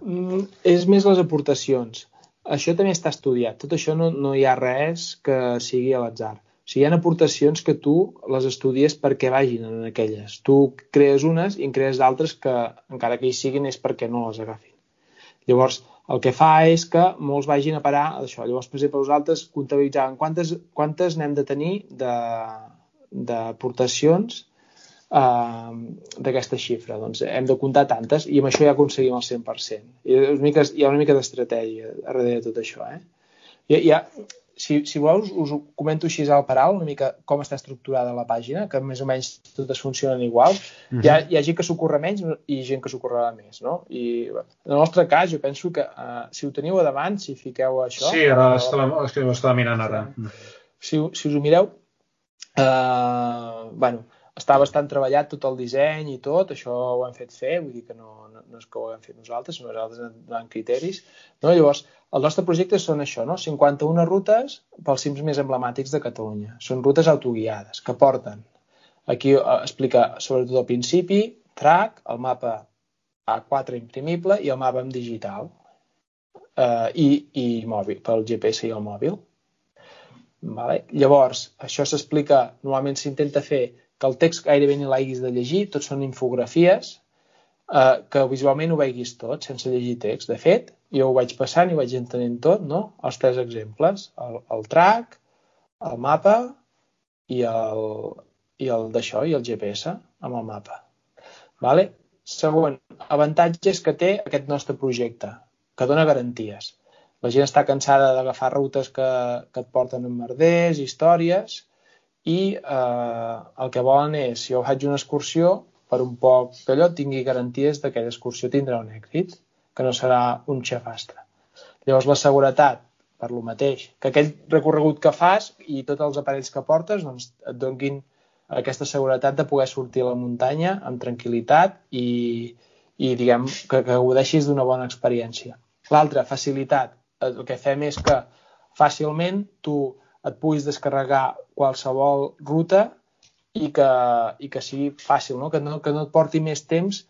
Mm, és més les aportacions. Això també està estudiat. Tot això no, no hi ha res que sigui a l'atzar. O sigui, hi ha aportacions que tu les estudies perquè vagin en aquelles. Tu crees unes i en crees d'altres que, encara que hi siguin, és perquè no les agafin. Llavors, el que fa és que molts vagin a parar a això. Llavors, per exemple, nosaltres comptabilitzàvem quantes, quantes n'hem de tenir d'aportacions eh, d'aquesta xifra. Doncs hem de comptar tantes i amb això ja aconseguim el 100%. I mica, hi ha una mica d'estratègia darrere de tot això. Eh? Hi ha, si, si vols, us ho comento així al paral, una mica com està estructurada la pàgina, que més o menys totes funcionen igual. Uh -huh. hi, ha, hi ha gent que s'ocorre menys i gent que s'ocorrerà més, no? I en el nostre cas, jo penso que uh, si ho teniu a davant, si fiqueu això... Sí, ara estava, estava mirant ara. Si, si us ho mireu, uh, bueno, està bastant treballat tot el disseny i tot, això ho hem fet fer, vull dir que no, no, no és que ho hem fet nosaltres, sinó nosaltres donant criteris. No? Llavors, el nostre projecte són això, no? 51 rutes pels cims més emblemàtics de Catalunya. Són rutes autoguiades que porten, aquí eh, explica sobretot al principi, track, el mapa A4 imprimible i el mapa en digital eh, i, i mòbil, pel GPS i el mòbil. Vale? Llavors, això s'explica, normalment s'intenta fer que el text gairebé ni l'haguis de llegir, tots són infografies, eh, que visualment ho veguis tot, sense llegir text. De fet, jo ho vaig passant i vaig entenent tot, no? Els tres exemples, el, el track, el mapa i el, i el d'això, i el GPS amb el mapa. Vale? Següent, avantatges que té aquest nostre projecte, que dona garanties. La gent està cansada d'agafar rutes que, que et porten en merders, històries, i eh, el que volen és, si jo faig una excursió, per un poc que allò tingui garanties que aquella excursió tindrà un èxit, que no serà un xefastre. Llavors la seguretat, per lo mateix, que aquell recorregut que fas i tots els aparells que portes doncs, et donguin aquesta seguretat de poder sortir a la muntanya amb tranquil·litat i, i diguem que, que gaudeixis d'una bona experiència. L'altra, facilitat el que fem és que fàcilment tu et puguis descarregar qualsevol ruta i que, i que sigui fàcil, no? Que, no, que no et porti més temps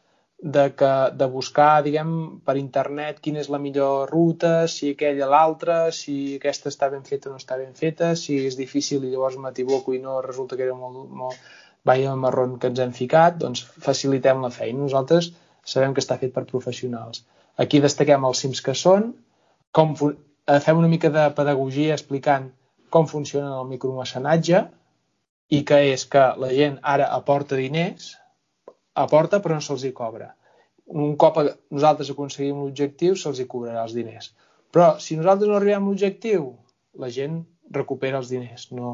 de, que, de buscar, diguem, per internet quina és la millor ruta, si aquella l'altra, si aquesta està ben feta o no està ben feta, si és difícil i llavors m'equivoco i no resulta que era molt, molt vaya marron que ens hem ficat, doncs facilitem la feina. Nosaltres sabem que està fet per professionals. Aquí destaquem els cims que són, com fem una mica de pedagogia explicant com funciona el micromecenatge i que és que la gent ara aporta diners, aporta però no se'ls hi cobra. Un cop nosaltres aconseguim l'objectiu, se'ls hi cobrarà els diners. Però si nosaltres no arribem a l'objectiu, la gent recupera els diners, no,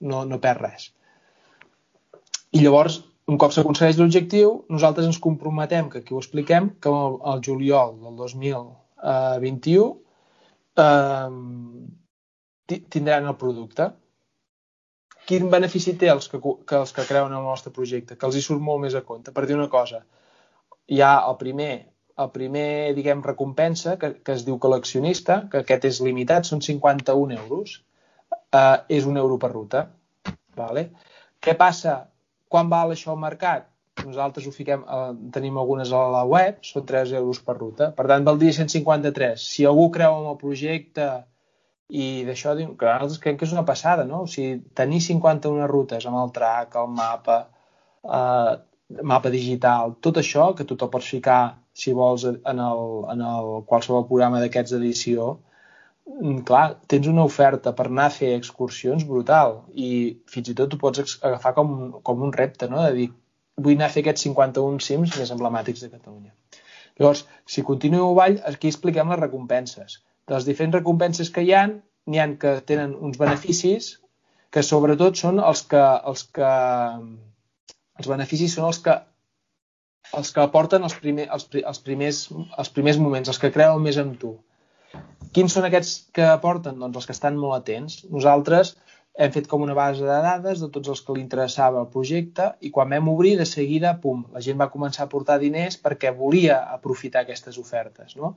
no, no perd res. I llavors, un cop s'aconsegueix l'objectiu, nosaltres ens comprometem, que aquí ho expliquem, que el juliol del 2000 eh, 21 eh, tindran el producte. Quin benefici té els que, que els que creuen en el nostre projecte? Que els hi surt molt més a compte. Per dir una cosa, hi ha el primer, el primer diguem, recompensa, que, que es diu col·leccionista, que aquest és limitat, són 51 euros. Eh, és un euro per ruta. Vale? Què passa? Quan val això al mercat? nosaltres ho fiquem, eh, tenim algunes a la web, són 3 euros per ruta. Per tant, valdria 153. Si algú creu en el projecte i d'això, que nosaltres creiem que és una passada, no? O sigui, tenir 51 rutes amb el track, el mapa, eh, mapa digital, tot això, que tu te'l pots ficar, si vols, en, el, en el, qualsevol programa d'aquests d'edició, mm, clar, tens una oferta per anar a fer excursions brutal i fins i tot ho pots agafar com, com un repte, no? de dir, vull anar a fer aquests 51 cims més emblemàtics de Catalunya. Llavors, si continuo avall, aquí expliquem les recompenses. De les diferents recompenses que hi han, n'hi han que tenen uns beneficis que sobretot són els que, els que els beneficis són els que els que aporten els, primer, els, els, primers, els primers moments, els que creuen més en tu. Quins són aquests que aporten? Doncs els que estan molt atents. Nosaltres hem fet com una base de dades de tots els que li interessava el projecte i quan vam obrir, de seguida, pum, la gent va començar a portar diners perquè volia aprofitar aquestes ofertes. No?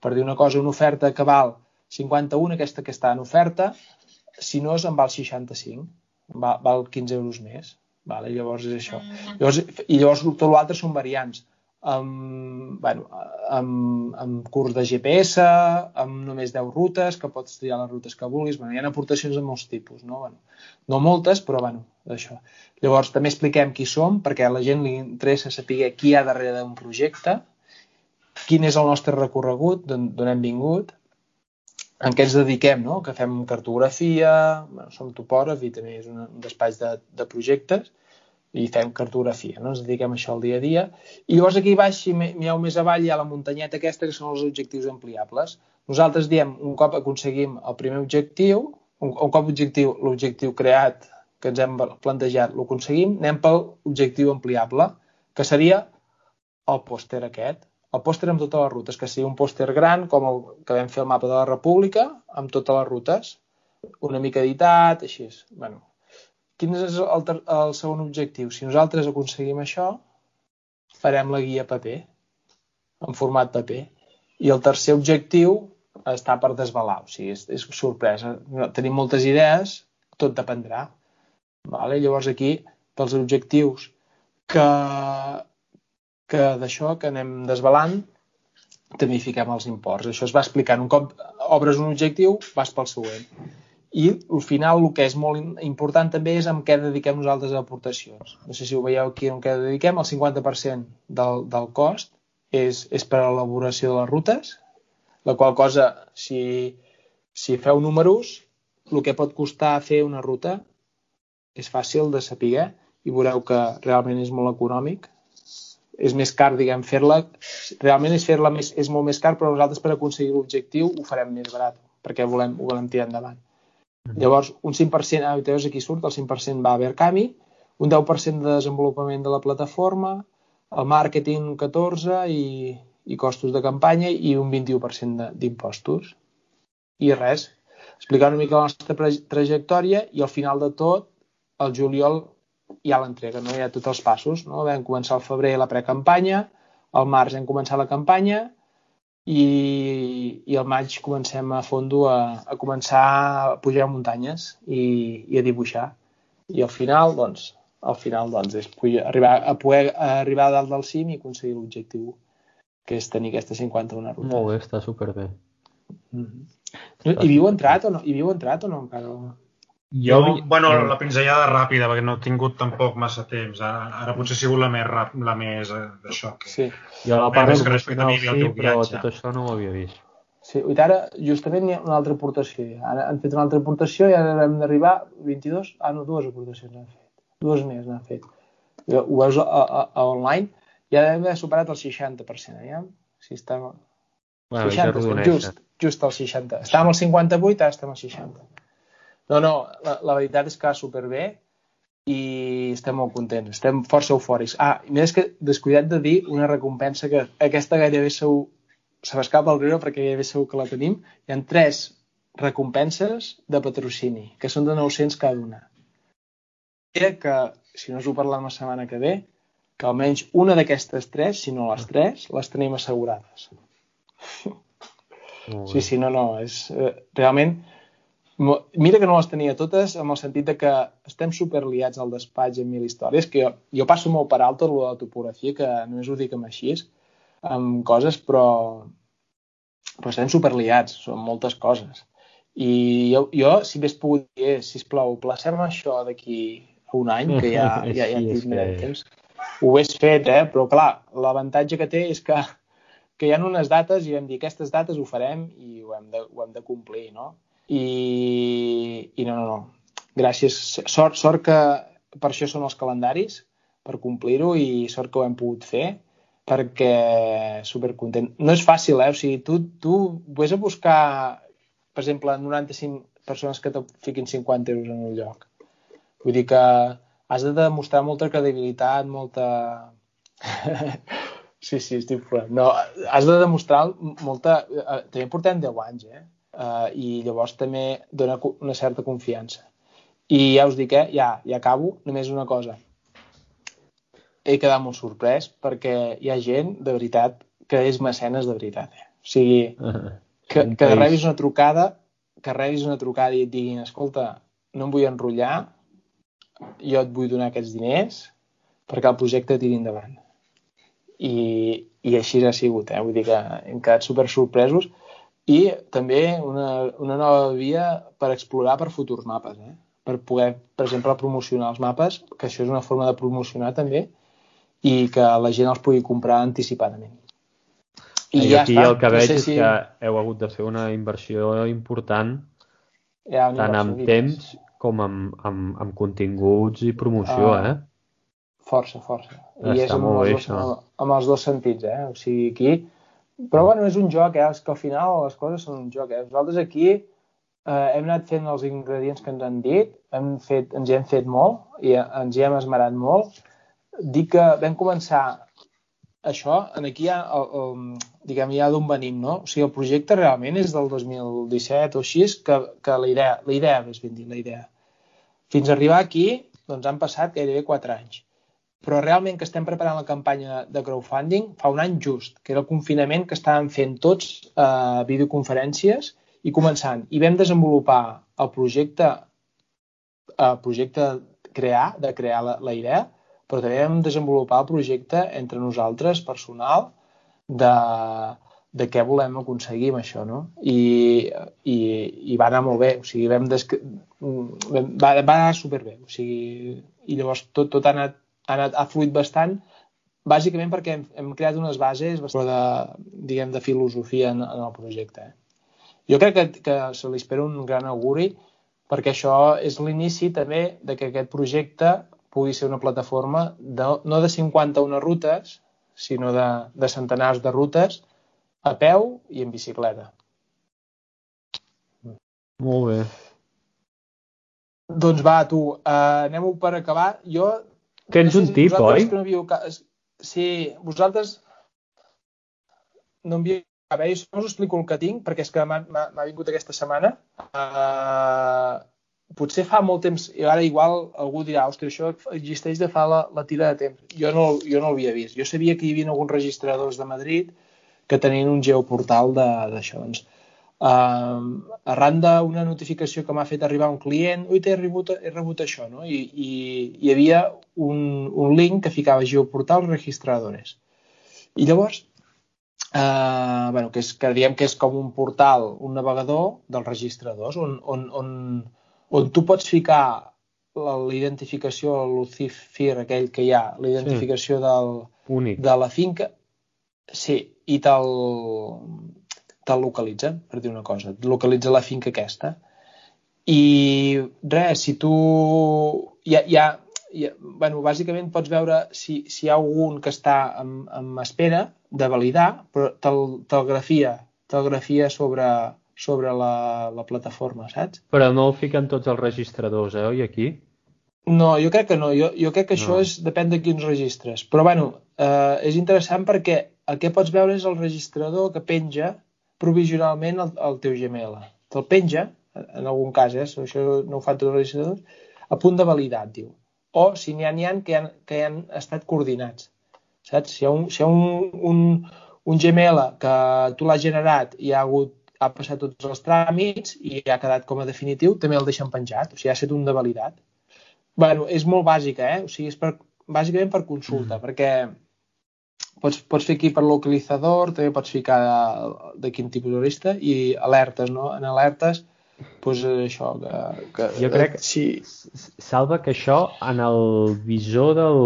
Per dir una cosa, una oferta que val 51, aquesta que està en oferta, si no és en val 65, val, val 15 euros més. Vale? Llavors és això. Mm. Llavors, I llavors tot l'altre són variants amb, bueno, amb, amb curs de GPS, amb només 10 rutes, que pots triar les rutes que vulguis. Bueno, hi ha aportacions de molts tipus, no? Bueno, no moltes, però bueno, això. Llavors, també expliquem qui som, perquè a la gent li interessa saber qui hi ha darrere d'un projecte, quin és el nostre recorregut, d'on hem vingut, en què ens dediquem, no? que fem cartografia, bueno, som topògraf i també és un, un despatx de, de projectes, i fem cartografia, no? ens dediquem a això el dia a dia. I llavors aquí baix, si mireu més avall, hi ha la muntanyeta aquesta que són els objectius ampliables. Nosaltres diem, un cop aconseguim el primer objectiu, un, un cop objectiu, l'objectiu creat que ens hem plantejat l'aconseguim, anem pel objectiu ampliable, que seria el pòster aquest. El pòster amb totes les rutes, que seria un pòster gran, com el que vam fer el mapa de la República, amb totes les rutes, una mica editat, així. Bueno, Quin és el, el segon objectiu? Si nosaltres aconseguim això, farem la guia paper, en format paper. I el tercer objectiu està per desvelar, o sigui, és, és sorpresa. Tenim moltes idees, tot dependrà. Vale? Llavors aquí, pels objectius que, que d'això que anem desvelant, també hi fiquem els imports. Això es va explicant. Un cop obres un objectiu, vas pel següent. I al final el que és molt important també és amb què dediquem nosaltres a aportacions. No sé si ho veieu aquí en què dediquem, el 50% del, del cost és, és per a l'elaboració de les rutes, la qual cosa, si, si feu números, el que pot costar fer una ruta és fàcil de saber i veureu que realment és molt econòmic. És més car, diguem, fer-la. Realment és fer-la més, és molt més car, però nosaltres per aconseguir l'objectiu ho farem més barat, perquè volem, ho volem tirar endavant. Llavors, un 5%, ah, veus aquí surt, el 5% va a Verkami, un 10% de desenvolupament de la plataforma, el màrqueting 14 i, i costos de campanya i un 21% d'impostos. I res, explicar una mica la nostra trajectòria i al final de tot, el juliol hi ha l'entrega, no? hi ha tots els passos. No? Vam començar al febrer la precampanya, al març hem començat la campanya i, i al maig comencem a fondo a, a començar a pujar muntanyes i, i a dibuixar. I al final, doncs, al final, doncs, és pujar, arribar, a poder a arribar a dalt del cim i aconseguir l'objectiu, que és tenir aquesta 51 ruta. Molt bé, està superbé. Mm -hmm. I viu entrat o no? I viu entrat o no encara? Jo, jo bueno, la pinzellada ràpida, perquè no he tingut tampoc massa temps. Ara, ara potser ha sigut la més, rap, la més eh, d'això. Que... Sí. Jo la part més no, sí, però tot això no ho havia vist. Sí, i ara justament hi ha una altra aportació. Ara han fet una altra aportació i ara hem d'arribar 22... Ah, no, dues aportacions han fet. Dues més n'han fet. Ho veus a, a, a online i ara hem superat el 60%, eh? Si està... Bueno, 60, just, just el 60. Estàvem al 58, ara estem al 60. No, no, la, la veritat és que va superbé i estem molt contents, estem força eufòrics. Ah, més que descuidat de dir una recompensa que aquesta gairebé segur se m'escapa el riure perquè gairebé segur que la tenim. Hi ha tres recompenses de patrocini, que són de 900 cada una. Que, si no us ho parlem la setmana que ve, que almenys una d'aquestes tres, si no les tres, les tenim assegurades. Sí, sí, no, no, és eh, realment Mira que no les tenia totes, amb el sentit de que estem superliats al despatx amb mil històries, que jo, jo passo molt per alt tot la topografia, que només ho dic amb així, amb coses, però, però estem superliats, són moltes coses. I jo, jo si hagués pogut dir, eh, sisplau, placem això d'aquí a un any, que ja, ja, ja sí, tindré que... temps, ho hagués fet, eh? però clar, l'avantatge que té és que, que hi ha unes dates i vam dir aquestes dates ho farem i ho hem de, ho hem de complir, no? I, i no, no, no. Gràcies. Sort, sort que per això són els calendaris, per complir-ho i sort que ho hem pogut fer perquè supercontent. No és fàcil, eh? O sigui, tu, tu vés a buscar, per exemple, 95 persones que te fiquin 50 euros en un lloc. Vull dir que has de demostrar molta credibilitat, molta... sí, sí, estic fora. No, has de demostrar molta... Eh, també portem 10 anys, eh? Eh, i llavors també dona una certa confiança. I ja us dic, eh, ja, ja acabo, només una cosa. He quedat molt sorprès perquè hi ha gent, de veritat, que és mecenes de veritat. Eh? O sigui, que, que rebis una trucada, que rebis una trucada i et diguin, escolta, no em vull enrotllar, jo et vull donar aquests diners perquè el projecte tiri endavant. I, i així ha sigut, eh? Vull dir que hem quedat super sorpresos i també una, una nova via per explorar per futurs mapes, eh? per poder, per exemple, promocionar els mapes, que això és una forma de promocionar també, i que la gent els pugui comprar anticipadament. I, I ja aquí està. el que veig no sé és si... que heu hagut de fer una inversió important ja, tant en temps com amb, amb, amb continguts i promoció, uh, eh? Força, força. Està I és amb, molt els, bé, dos, amb els dos sentits, eh? O sigui, aquí però bueno, és un joc, eh? És que al final les coses són un joc, eh? Nosaltres aquí eh, hem anat fent els ingredients que ens han dit, hem fet, ens hi hem fet molt i ens hi hem esmerat molt. Dic que vam començar això, en aquí hi ha, el, el, diguem, hi ha d'on venim, no? O sigui, el projecte realment és del 2017 o així, que, que la idea, la idea, més ben dit, la idea. Fins a arribar aquí, doncs han passat gairebé 4 anys però realment que estem preparant la campanya de crowdfunding fa un any just, que era el confinament que estàvem fent tots eh, videoconferències i començant. I vam desenvolupar el projecte, el eh, projecte crear, de crear la, la idea, però també vam desenvolupar el projecte entre nosaltres, personal, de, de què volem aconseguir amb això, no? I, i, i va anar molt bé, o sigui, vam desc... va, va anar superbé, o sigui, i llavors tot, tot ha anat, ha anat, ha fluït bastant, bàsicament perquè hem, hem creat unes bases de, diguem, de filosofia en, en el projecte. Eh? Jo crec que, que se li espera un gran auguri perquè això és l'inici també de que aquest projecte pugui ser una plataforma de, no de 51 rutes, sinó de, de centenars de rutes a peu i en bicicleta. Molt bé. Doncs va, tu, uh, anem-ho per acabar. Jo... Tens un tip, oi? Que no havíeu... Sí, vosaltres no envieu a veure, jo us explico el que tinc, perquè és que m'ha vingut aquesta setmana. Uh, potser fa molt temps, i ara igual algú dirà, ostres, això existeix de fa la, la tira de temps. Jo no, jo no l'havia vist. Jo sabia que hi havia alguns registradors de Madrid que tenien un geoportal d'això. Doncs, uh, arran d'una notificació que m'ha fet arribar un client, ui, he rebut, he rebut això, no? I, i hi havia un, un link que ficava geoportal registradores. I llavors eh, bueno, que, és, que diem que és com un portal, un navegador dels registradors, on, on, on, on tu pots ficar la identificació, l'UCIFIR, aquell que hi ha, la identificació sí. del, Únic. de la finca, sí, i te'l te localitza, per dir una cosa, et localitza la finca aquesta. I res, si tu... Hi ha, hi ha, hi ha, bueno, bàsicament pots veure si, si hi ha algun que està en, en espera, de validar, però telegrafia, telegrafia sobre, sobre la, la plataforma, saps? Però no el fiquen tots els registradors, eh, oi, aquí? No, jo crec que no. Jo, jo crec que això no. és, depèn de quins registres. Però, bueno, eh, és interessant perquè el que pots veure és el registrador que penja provisionalment el, el teu Gmail. Te'l penja, en algun cas, eh, això no ho fan tots els registradors, a punt de validat, diu. O si n'hi ha, n'hi ha que, han, que han estat coordinats. Saps? Si hi ha un, si hi ha un, un, un Gmail que tu l'has generat i ha hagut ha passat tots els tràmits i ha quedat com a definitiu, també el deixen penjat, o sigui, ha estat un de validat. bueno, és molt bàsica, eh? O sigui, és per, bàsicament per consulta, mm. perquè pots, pots fer aquí per localitzador, també pots ficar de, de quin tipus d'horista i alertes, no? En alertes, doncs això, que... que jo crec, sí. Salva, que això en el visor del,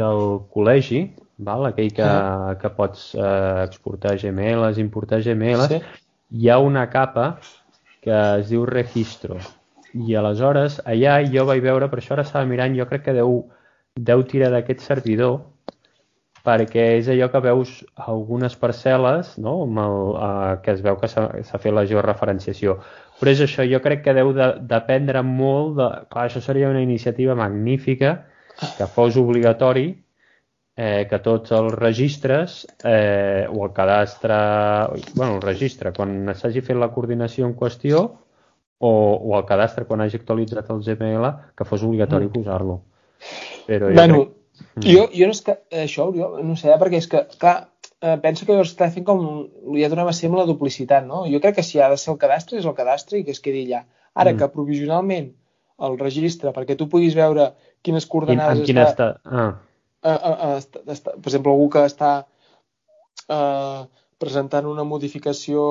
del col·legi, val? aquell que, sí. que pots eh, exportar GMLs, importar GMLs, sí. hi ha una capa que es diu registro. I aleshores, allà jo vaig veure, per això ara estava mirant, jo crec que deu, deu tirar d'aquest servidor perquè és allò que veus algunes parcel·les no? Amb el, eh, que es veu que s'ha fet la georreferenciació. Però és això, jo crec que deu de, dependre molt de... Clar, això seria una iniciativa magnífica que fos obligatori eh, que tots els registres eh, o el cadastre, bueno, el registre, quan s'hagi fet la coordinació en qüestió o, o el cadastre quan hagi actualitzat el GPL, que fos obligatori mm. posar-lo. Però bueno, crec... Mm. jo, jo no és que això, jo no sé, eh, perquè és que, clar, eh, penso que està fent com, ja donem a ser amb la duplicitat, no? Jo crec que si ha de ser el cadastre, és el cadastre i que es quedi allà. Ara mm. que provisionalment el registre, perquè tu puguis veure quines coordenades Quin, en està... està... Ah. Uh, uh, uh, està, per exemple, algú que està uh, presentant una modificació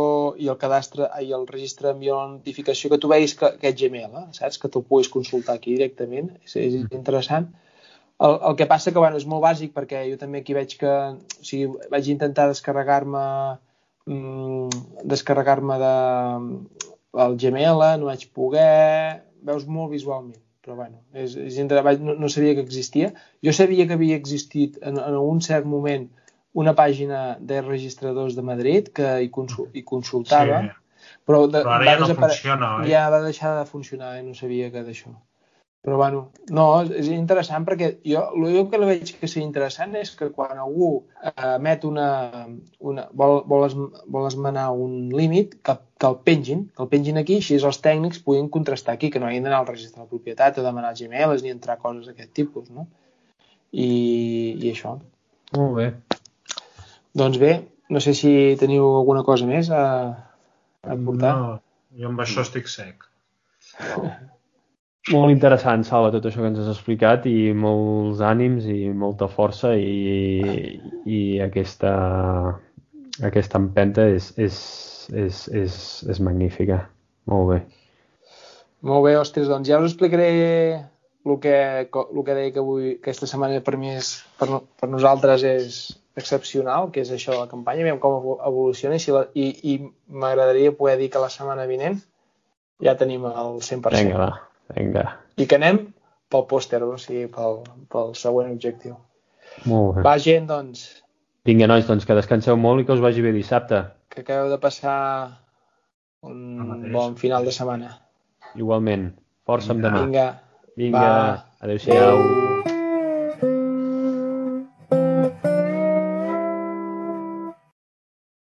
i el cadastre i el registre envia una notificació que tu veus que, que és Gmail, eh? saps? Que tu puguis consultar aquí directament, és, és mm. El, el que passa que bueno, és molt bàsic perquè jo també aquí veig que o sigui, vaig intentar descarregar-me mm, descarregar-me de el Gmail, no vaig poder, veus molt visualment però bueno, és, és entre treball, no, no sabia que existia. Jo sabia que havia existit en, en un cert moment una pàgina de registradors de Madrid que hi, consul, hi consultava, sí. però, de, però ara ja no funciona, eh? Ja va deixar de funcionar, eh? no sabia que d'això. Però bueno, no, és interessant perquè jo l'únic que veig que sigui interessant és que quan algú eh, emet una, una vol, vol, es, vol esmenar un límit, que, que el pengin, que el pengin aquí, així els tècnics puguin contrastar aquí, que no hagin d'anar al registre de la propietat a demanar Gmails ni entrar coses d'aquest tipus, no? I, I això. Molt bé. Doncs bé, no sé si teniu alguna cosa més a, a portar. No, jo amb això estic sec. Molt interessant, Salva, tot això que ens has explicat i molts ànims i molta força i, i aquesta, aquesta empenta és, és, és, és, és magnífica. Molt bé. Molt bé, ostres, doncs ja us explicaré el que, el que deia que avui, aquesta setmana per mi és, per, per nosaltres és excepcional, que és això la campanya, veiem com evoluciona i, si la, i, i m'agradaria poder dir que la setmana vinent ja tenim el 100%. Vinga, va, vinga. I que anem pel pòster, o sigui, pel, pel següent objectiu. Molt bé. Va, gent, doncs. Vinga, nois, doncs que descanseu molt i que us vagi bé dissabte. Que acabeu de passar un bon final de setmana. Igualment. Força amb demà. Vinga. Vinga. Adéu-siau. Adéu.